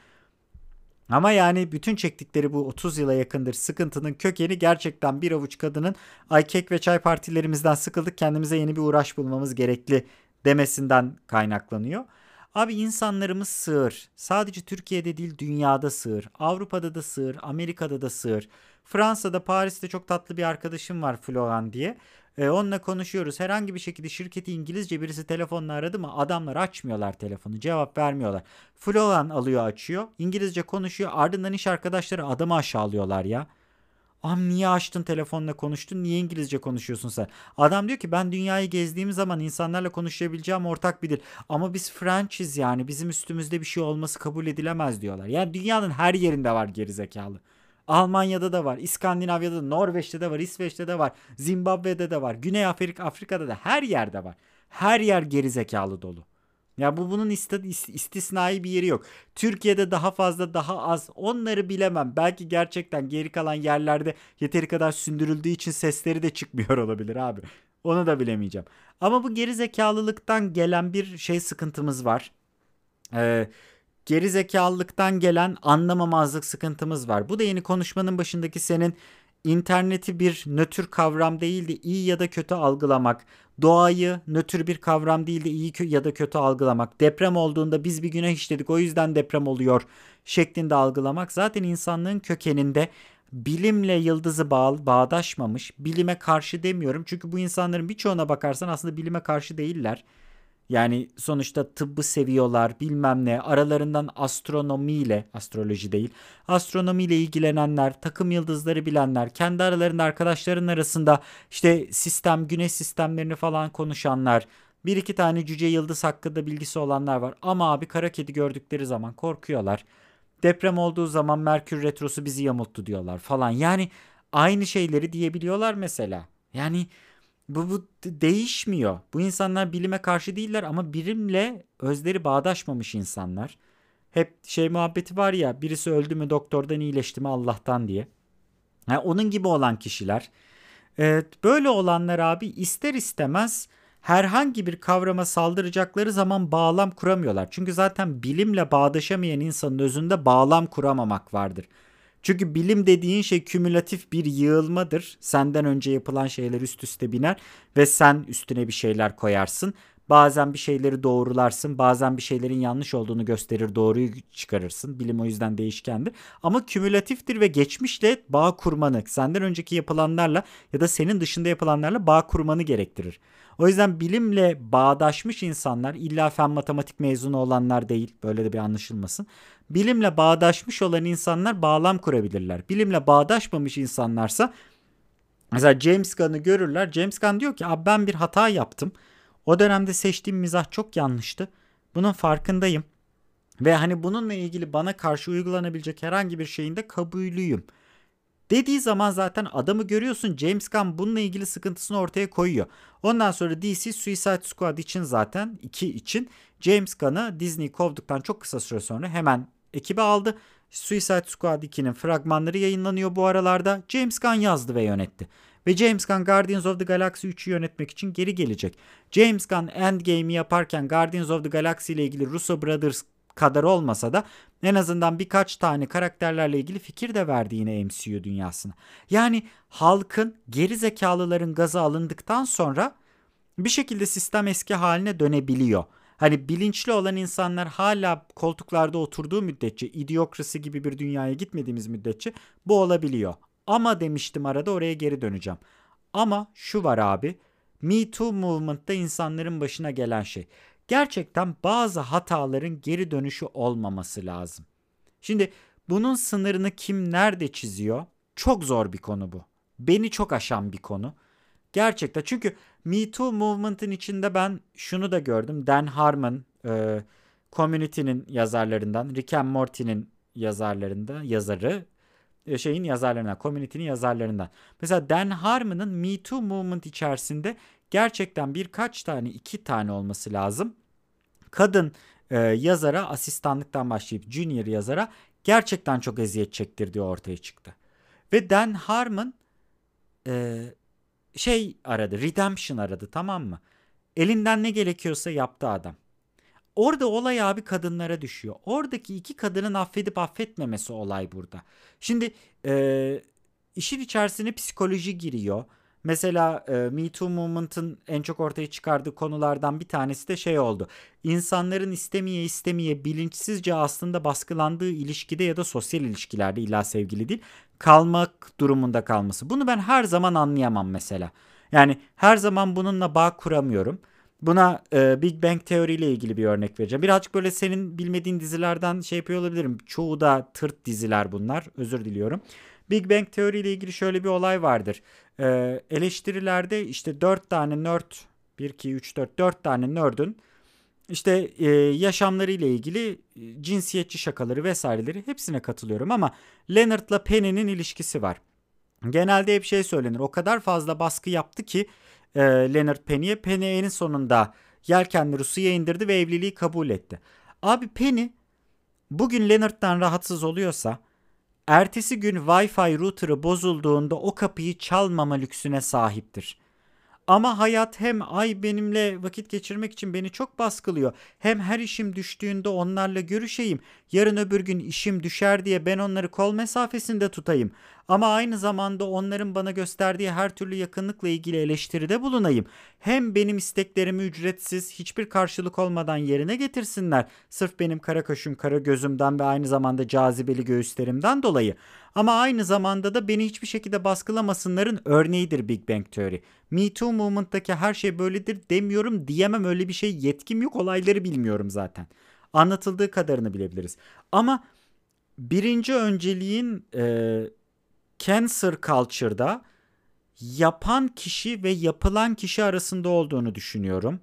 Ama yani bütün çektikleri bu 30 yıla yakındır sıkıntının kökeni gerçekten bir avuç kadının ay kek ve çay partilerimizden sıkıldık kendimize yeni bir uğraş bulmamız gerekli demesinden kaynaklanıyor. Abi insanlarımız sığır. Sadece Türkiye'de değil dünyada sığır. Avrupa'da da sığır, Amerika'da da sığır. Fransa'da, Paris'te çok tatlı bir arkadaşım var Florian diye. E, onunla konuşuyoruz. Herhangi bir şekilde şirketi İngilizce birisi telefonla aradı mı adamlar açmıyorlar telefonu. Cevap vermiyorlar. Florian alıyor açıyor. İngilizce konuşuyor. Ardından iş arkadaşları adamı aşağılıyorlar ya. Am niye açtın telefonla konuştun? Niye İngilizce konuşuyorsun sen? Adam diyor ki ben dünyayı gezdiğim zaman insanlarla konuşabileceğim ortak bir dil. Ama biz Frenchiz yani bizim üstümüzde bir şey olması kabul edilemez diyorlar. Yani dünyanın her yerinde var gerizekalı. Almanya'da da var, İskandinavya'da da, Norveç'te de var, İsveç'te de var, Zimbabwe'de de var, Güney Afrika, Afrika'da da her yerde var. Her yer gerizekalı dolu. Ya bu bunun istisnai bir yeri yok. Türkiye'de daha fazla daha az onları bilemem. Belki gerçekten geri kalan yerlerde yeteri kadar sündürüldüğü için sesleri de çıkmıyor *laughs* olabilir abi. Onu da bilemeyeceğim. Ama bu geri zekalılıktan gelen bir şey sıkıntımız var. Ee, geri zekalılıktan gelen anlamamazlık sıkıntımız var. Bu da yeni konuşmanın başındaki senin interneti bir nötr kavram değil de iyi ya da kötü algılamak, doğayı nötr bir kavram değil de iyi ya da kötü algılamak, deprem olduğunda biz bir günah işledik o yüzden deprem oluyor şeklinde algılamak zaten insanlığın kökeninde bilimle yıldızı bağ, bağdaşmamış, bilime karşı demiyorum. Çünkü bu insanların birçoğuna bakarsan aslında bilime karşı değiller. Yani sonuçta tıbbı seviyorlar bilmem ne. Aralarından astronomiyle astroloji değil astronomiyle ilgilenenler takım yıldızları bilenler kendi aralarında arkadaşların arasında işte sistem güneş sistemlerini falan konuşanlar bir iki tane cüce yıldız hakkında bilgisi olanlar var. Ama abi kara kedi gördükleri zaman korkuyorlar. Deprem olduğu zaman Merkür retrosu bizi yamulttu diyorlar falan. Yani aynı şeyleri diyebiliyorlar mesela. Yani bu, bu değişmiyor. Bu insanlar bilime karşı değiller ama bilimle özleri bağdaşmamış insanlar. Hep şey muhabbeti var ya birisi öldü mü doktordan iyileşti mi Allah'tan diye. Yani onun gibi olan kişiler. Evet, böyle olanlar abi ister istemez herhangi bir kavrama saldıracakları zaman bağlam kuramıyorlar. Çünkü zaten bilimle bağdaşamayan insanın özünde bağlam kuramamak vardır. Çünkü bilim dediğin şey kümülatif bir yığılmadır. Senden önce yapılan şeyler üst üste biner ve sen üstüne bir şeyler koyarsın. Bazen bir şeyleri doğrularsın, bazen bir şeylerin yanlış olduğunu gösterir, doğruyu çıkarırsın. Bilim o yüzden değişkendir. Ama kümülatiftir ve geçmişle bağ kurmanı, senden önceki yapılanlarla ya da senin dışında yapılanlarla bağ kurmanı gerektirir. O yüzden bilimle bağdaşmış insanlar illa fen matematik mezunu olanlar değil. Böyle de bir anlaşılmasın. Bilimle bağdaşmış olan insanlar bağlam kurabilirler. Bilimle bağdaşmamış insanlarsa mesela James Gunn'ı görürler. James Gunn diyor ki abi ben bir hata yaptım. O dönemde seçtiğim mizah çok yanlıştı. Bunun farkındayım. Ve hani bununla ilgili bana karşı uygulanabilecek herhangi bir şeyin de kabulüyüm. Dediği zaman zaten adamı görüyorsun James Gunn bununla ilgili sıkıntısını ortaya koyuyor. Ondan sonra DC Suicide Squad için zaten 2 için James Gunn'ı Disney kovduktan çok kısa süre sonra hemen ekibe aldı. Suicide Squad 2'nin fragmanları yayınlanıyor bu aralarda. James Gunn yazdı ve yönetti. Ve James Gunn Guardians of the Galaxy 3'ü yönetmek için geri gelecek. James Gunn Endgame'i yaparken Guardians of the Galaxy ile ilgili Russo Brothers kadar olmasa da en azından birkaç tane karakterlerle ilgili fikir de verdi yine MCU dünyasına. Yani halkın geri zekalıların gazı alındıktan sonra bir şekilde sistem eski haline dönebiliyor. Hani bilinçli olan insanlar hala koltuklarda oturduğu müddetçe, idiokrasi gibi bir dünyaya gitmediğimiz müddetçe bu olabiliyor. Ama demiştim arada oraya geri döneceğim. Ama şu var abi. Me Too movement'ta insanların başına gelen şey. Gerçekten bazı hataların geri dönüşü olmaması lazım. Şimdi bunun sınırını kim nerede çiziyor? Çok zor bir konu bu. Beni çok aşan bir konu. Gerçekten çünkü Me Too movement'ın içinde ben şunu da gördüm. Dan Harmon, e, Community'nin yazarlarından, Rick and Morty'nin yazarlarında, yazarı, e, şeyin yazarlarından, Community'nin yazarlarından. Mesela Dan Harmon'ın Me Too movement içerisinde gerçekten birkaç tane, iki tane olması lazım. Kadın e, yazara asistanlıktan başlayıp junior yazara gerçekten çok eziyet çektirdiği ortaya çıktı. Ve Dan Harmon e, şey aradı, redemption aradı tamam mı? Elinden ne gerekiyorsa yaptı adam. Orada olay abi kadınlara düşüyor. Oradaki iki kadının affedip affetmemesi olay burada. Şimdi e, işin içerisine psikoloji giriyor. Mesela e, Me Too Movement'ın en çok ortaya çıkardığı konulardan bir tanesi de şey oldu. İnsanların istemeye istemeye bilinçsizce aslında baskılandığı ilişkide ya da sosyal ilişkilerde illa sevgili değil kalmak durumunda kalması. Bunu ben her zaman anlayamam mesela. Yani her zaman bununla bağ kuramıyorum. Buna e, Big Bang Theory ile ilgili bir örnek vereceğim. Birazcık böyle senin bilmediğin dizilerden şey yapıyor olabilirim. Çoğu da tırt diziler bunlar. Özür diliyorum. Big Bang Theory ile ilgili şöyle bir olay vardır. E, eleştirilerde işte 4 tane nerd 1, 2, 3, 4 4 tane nerd'ün işte e, yaşamları ile ilgili e, cinsiyetçi şakaları vesaireleri hepsine katılıyorum ama Leonard'la Penny'nin ilişkisi var. Genelde hep şey söylenir. O kadar fazla baskı yaptı ki e, Leonard Penny'e. Penny en sonunda yelkenleri suya indirdi ve evliliği kabul etti. Abi Penny bugün Leonard'dan rahatsız oluyorsa ertesi gün Wi-Fi router'ı bozulduğunda o kapıyı çalmama lüksüne sahiptir. Ama hayat hem ay benimle vakit geçirmek için beni çok baskılıyor. Hem her işim düştüğünde onlarla görüşeyim. Yarın öbür gün işim düşer diye ben onları kol mesafesinde tutayım. Ama aynı zamanda onların bana gösterdiği her türlü yakınlıkla ilgili eleştiride bulunayım. Hem benim isteklerimi ücretsiz hiçbir karşılık olmadan yerine getirsinler. Sırf benim kara kaşım kara gözümden ve aynı zamanda cazibeli göğüslerimden dolayı. Ama aynı zamanda da beni hiçbir şekilde baskılamasınların örneğidir Big Bang Theory. Me Too Movement'taki her şey böyledir demiyorum diyemem öyle bir şey yetkim yok olayları bilmiyorum zaten. Anlatıldığı kadarını bilebiliriz. Ama birinci önceliğin e, cancer culture'da yapan kişi ve yapılan kişi arasında olduğunu düşünüyorum.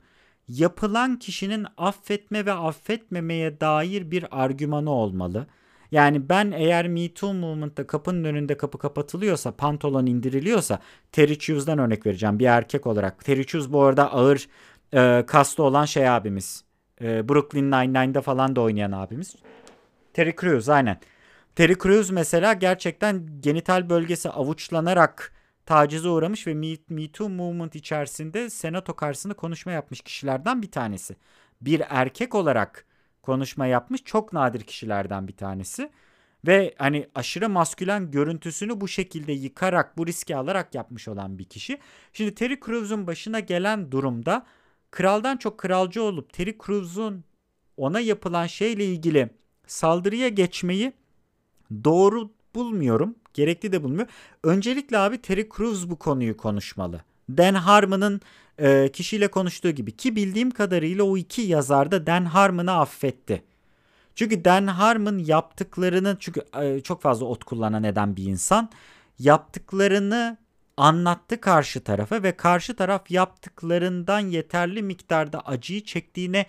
Yapılan kişinin affetme ve affetmemeye dair bir argümanı olmalı. Yani ben eğer Me Too movement'ta kapının önünde kapı kapatılıyorsa, pantolon indiriliyorsa Terry Chews'dan örnek vereceğim bir erkek olarak. Terry Chews bu arada ağır e, kaslı olan şey abimiz. E, Brooklyn Nine-Nine'da falan da oynayan abimiz. Terry Crews aynen. Terry Crews mesela gerçekten genital bölgesi avuçlanarak tacize uğramış ve Me, Me Too movement içerisinde senato karşısında konuşma yapmış kişilerden bir tanesi. Bir erkek olarak konuşma yapmış çok nadir kişilerden bir tanesi. Ve hani aşırı maskülen görüntüsünü bu şekilde yıkarak, bu riski alarak yapmış olan bir kişi. Şimdi Terry Crews'un başına gelen durumda kraldan çok kralcı olup Terry Crews'un ona yapılan şeyle ilgili saldırıya geçmeyi doğru bulmuyorum. Gerekli de bulmuyor. Öncelikle abi Terry Crews bu konuyu konuşmalı. Dan Harmon'ın e, kişiyle konuştuğu gibi ki bildiğim kadarıyla o iki yazar da Dan Harmon'ı affetti. Çünkü Dan Harmon yaptıklarını çünkü e, çok fazla ot kullanan eden bir insan yaptıklarını anlattı karşı tarafa ve karşı taraf yaptıklarından yeterli miktarda acıyı çektiğine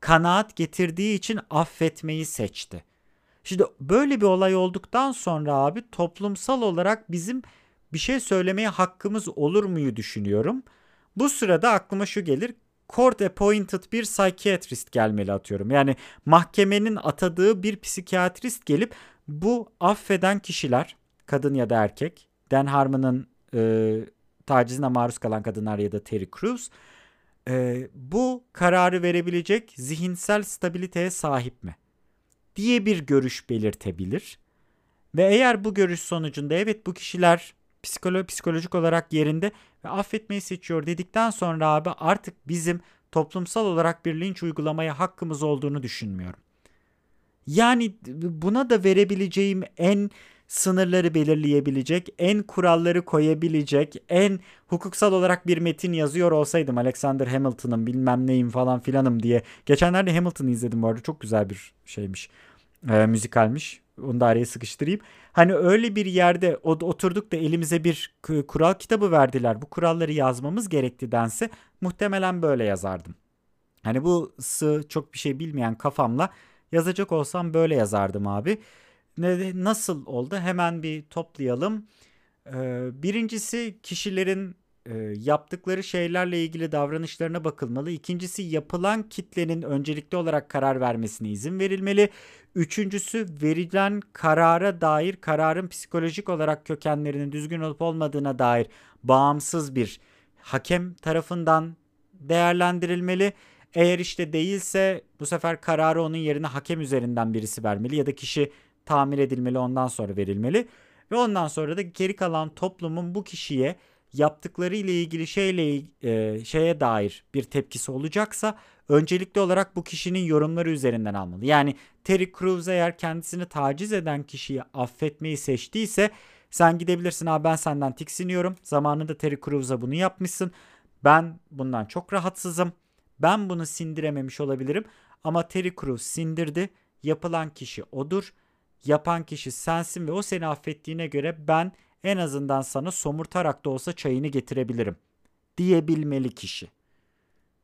kanaat getirdiği için affetmeyi seçti. Şimdi böyle bir olay olduktan sonra abi toplumsal olarak bizim bir şey söylemeye hakkımız olur muyu düşünüyorum. Bu sırada aklıma şu gelir. Court appointed bir psychiatrist gelmeli atıyorum. Yani mahkemenin atadığı bir psikiyatrist gelip bu affeden kişiler kadın ya da erkek Dan Harmon'ın e, tacizine maruz kalan kadınlar ya da Terry Crews e, bu kararı verebilecek zihinsel stabiliteye sahip mi? Diye bir görüş belirtebilir. Ve eğer bu görüş sonucunda evet bu kişiler psikolo psikolojik olarak yerinde ve affetmeyi seçiyor dedikten sonra abi artık bizim toplumsal olarak bir linç uygulamaya hakkımız olduğunu düşünmüyorum. Yani buna da verebileceğim en sınırları belirleyebilecek, en kuralları koyabilecek, en hukuksal olarak bir metin yazıyor olsaydım Alexander Hamilton'ın bilmem neyim falan filanım diye. Geçenlerde Hamilton'ı izledim bu arada çok güzel bir şeymiş, e, müzikalmiş. Onu da araya sıkıştırayım. Hani öyle bir yerde oturduk da elimize bir kural kitabı verdiler. Bu kuralları yazmamız gerekti dense muhtemelen böyle yazardım. Hani bu sığ çok bir şey bilmeyen kafamla yazacak olsam böyle yazardım abi. Ne, nasıl oldu? Hemen bir toplayalım. Ee, birincisi kişilerin e, yaptıkları şeylerle ilgili davranışlarına bakılmalı. İkincisi yapılan kitlenin öncelikli olarak karar vermesine izin verilmeli. Üçüncüsü verilen karara dair kararın psikolojik olarak kökenlerinin düzgün olup olmadığına dair bağımsız bir hakem tarafından değerlendirilmeli. Eğer işte değilse bu sefer kararı onun yerine hakem üzerinden birisi vermeli ya da kişi tamir edilmeli ondan sonra verilmeli. Ve ondan sonra da geri kalan toplumun bu kişiye yaptıkları ile ilgili şeyle e, şeye dair bir tepkisi olacaksa öncelikli olarak bu kişinin yorumları üzerinden almalı. Yani Terry Crews eğer kendisini taciz eden kişiyi affetmeyi seçtiyse sen gidebilirsin abi ben senden tiksiniyorum. Zamanında Terry Crews'a bunu yapmışsın. Ben bundan çok rahatsızım. Ben bunu sindirememiş olabilirim ama Terry Crews sindirdi. Yapılan kişi odur. Yapan kişi sensin ve o seni affettiğine göre ben en azından sana somurtarak da olsa çayını getirebilirim diyebilmeli kişi.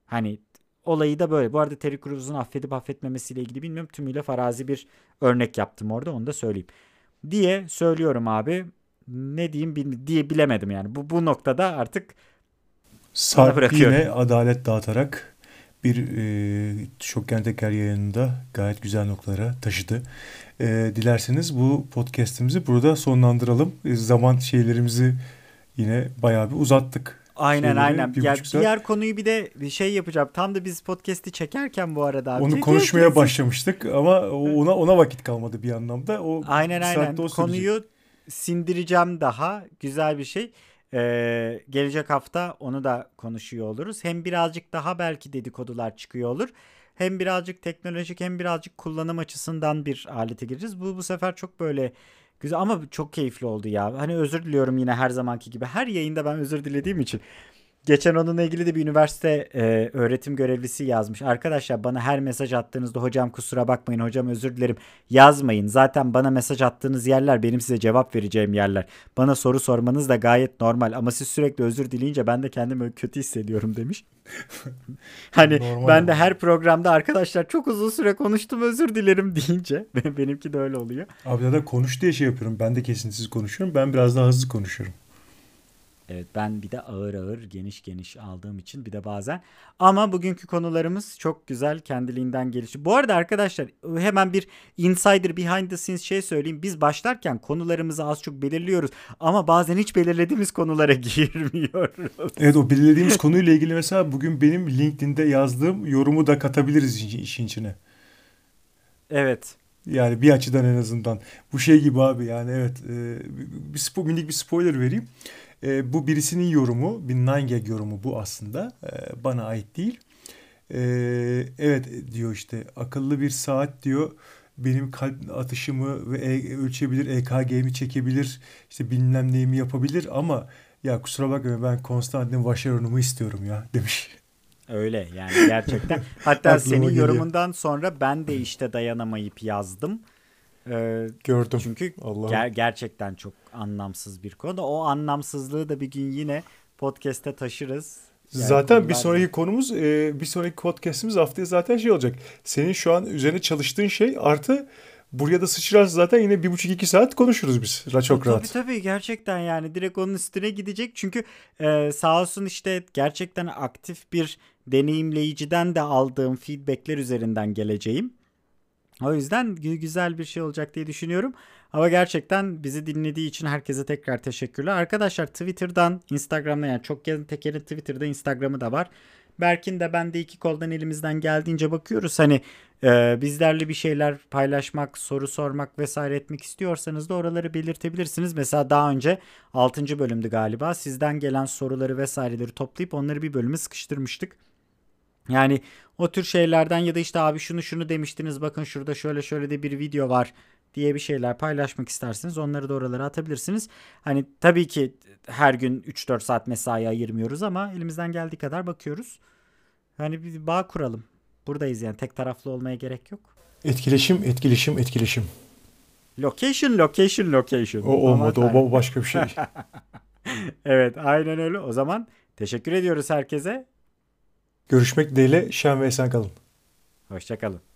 Hani olayı da böyle. Bu arada Terry Crews'un affedip affetmemesiyle ilgili bilmiyorum. Tümüyle farazi bir örnek yaptım orada onu da söyleyeyim. Diye söylüyorum abi. Ne diyeyim diye bilemedim yani. Bu, bu noktada artık Sarp yine adalet dağıtarak bir e, Şokken Teker yayınında gayet güzel noktalara taşıdı. E, dilerseniz bu podcast'imizi burada sonlandıralım. E, zaman şeylerimizi yine bayağı bir uzattık. Aynen Şeyleri, aynen. Ya, diğer konuyu bir de bir şey yapacağım. Tam da biz podcast'i çekerken bu arada abi. Onu konuşmaya başlamıştık ama ona ona vakit kalmadı bir anlamda. O aynen aynen. O konuyu sindireceğim daha. Güzel bir şey. Ee, gelecek hafta onu da konuşuyor oluruz. Hem birazcık daha belki dedikodular çıkıyor olur. Hem birazcık teknolojik hem birazcık kullanım açısından bir alete gireceğiz. Bu bu sefer çok böyle güzel ama çok keyifli oldu ya. Hani özür diliyorum yine her zamanki gibi. Her yayında ben özür dilediğim için Geçen onunla ilgili de bir üniversite e, öğretim görevlisi yazmış. Arkadaşlar bana her mesaj attığınızda hocam kusura bakmayın hocam özür dilerim yazmayın. Zaten bana mesaj attığınız yerler benim size cevap vereceğim yerler. Bana soru sormanız da gayet normal ama siz sürekli özür dileyince ben de kendimi kötü hissediyorum demiş. *laughs* hani normal ben de her programda arkadaşlar çok uzun süre konuştum özür dilerim *laughs* deyince *laughs* benimki de öyle oluyor. Abi ya da konuş diye şey yapıyorum. Ben de kesintisiz konuşuyorum. Ben biraz daha hızlı konuşuyorum. Evet ben bir de ağır ağır geniş geniş aldığım için bir de bazen. Ama bugünkü konularımız çok güzel kendiliğinden gelişi. Bu arada arkadaşlar hemen bir insider behind the scenes şey söyleyeyim. Biz başlarken konularımızı az çok belirliyoruz. Ama bazen hiç belirlediğimiz konulara *laughs* girmiyoruz. Evet o belirlediğimiz konuyla ilgili mesela bugün benim LinkedIn'de yazdığım yorumu da katabiliriz işin içine. Evet. Yani bir açıdan en azından. Bu şey gibi abi yani evet. E, bir, bir minik bir spoiler vereyim. E, bu birisinin yorumu, bir nine yorumu bu aslında. E, bana ait değil. E, evet diyor işte akıllı bir saat diyor benim kalp atışımı ve e, ölçebilir, EKG'mi çekebilir, işte bilmem neyimi yapabilir ama ya kusura bakma ben Konstantin Vacheron'umu istiyorum ya demiş. Öyle yani gerçekten. *laughs* Hatta senin yorumundan sonra ben de işte dayanamayıp yazdım. Ee, Gördüm. Çünkü ger- gerçekten çok anlamsız bir konu. O anlamsızlığı da bir gün yine podcast'te taşırız. Yani zaten bir sonraki konumuz, e, bir sonraki podcast'imiz haftaya zaten şey olacak. Senin şu an üzerine çalıştığın şey artı buraya da sıçrarsa zaten yine bir buçuk iki saat konuşuruz biz. Çok rahat. Tabii tabii gerçekten yani direkt onun üstüne gidecek. Çünkü e, sağ olsun işte gerçekten aktif bir deneyimleyiciden de aldığım feedbackler üzerinden geleceğim. O yüzden güzel bir şey olacak diye düşünüyorum. Ama gerçekten bizi dinlediği için herkese tekrar teşekkürler. Arkadaşlar Twitter'dan, Instagram'dan yani çok gelin tekerin Twitter'da, Instagram'ı da var. Berkin de ben de iki koldan elimizden geldiğince bakıyoruz. Hani e, bizlerle bir şeyler paylaşmak, soru sormak vesaire etmek istiyorsanız da oraları belirtebilirsiniz. Mesela daha önce 6. bölümdü galiba. Sizden gelen soruları vesaireleri toplayıp onları bir bölüme sıkıştırmıştık. Yani o tür şeylerden ya da işte abi şunu şunu demiştiniz bakın şurada şöyle şöyle de bir video var diye bir şeyler paylaşmak isterseniz onları da oralara atabilirsiniz. Hani tabii ki her gün 3-4 saat mesai ayırmıyoruz ama elimizden geldiği kadar bakıyoruz. Hani bir bağ kuralım. Buradayız yani tek taraflı olmaya gerek yok. Etkileşim, etkileşim, etkileşim. Location, location, location. O olmadı. O ba- başka bir şey. *laughs* Evet aynen öyle. O zaman teşekkür ediyoruz herkese. Görüşmek dileğiyle. Şen ve esen kalın. Hoşçakalın.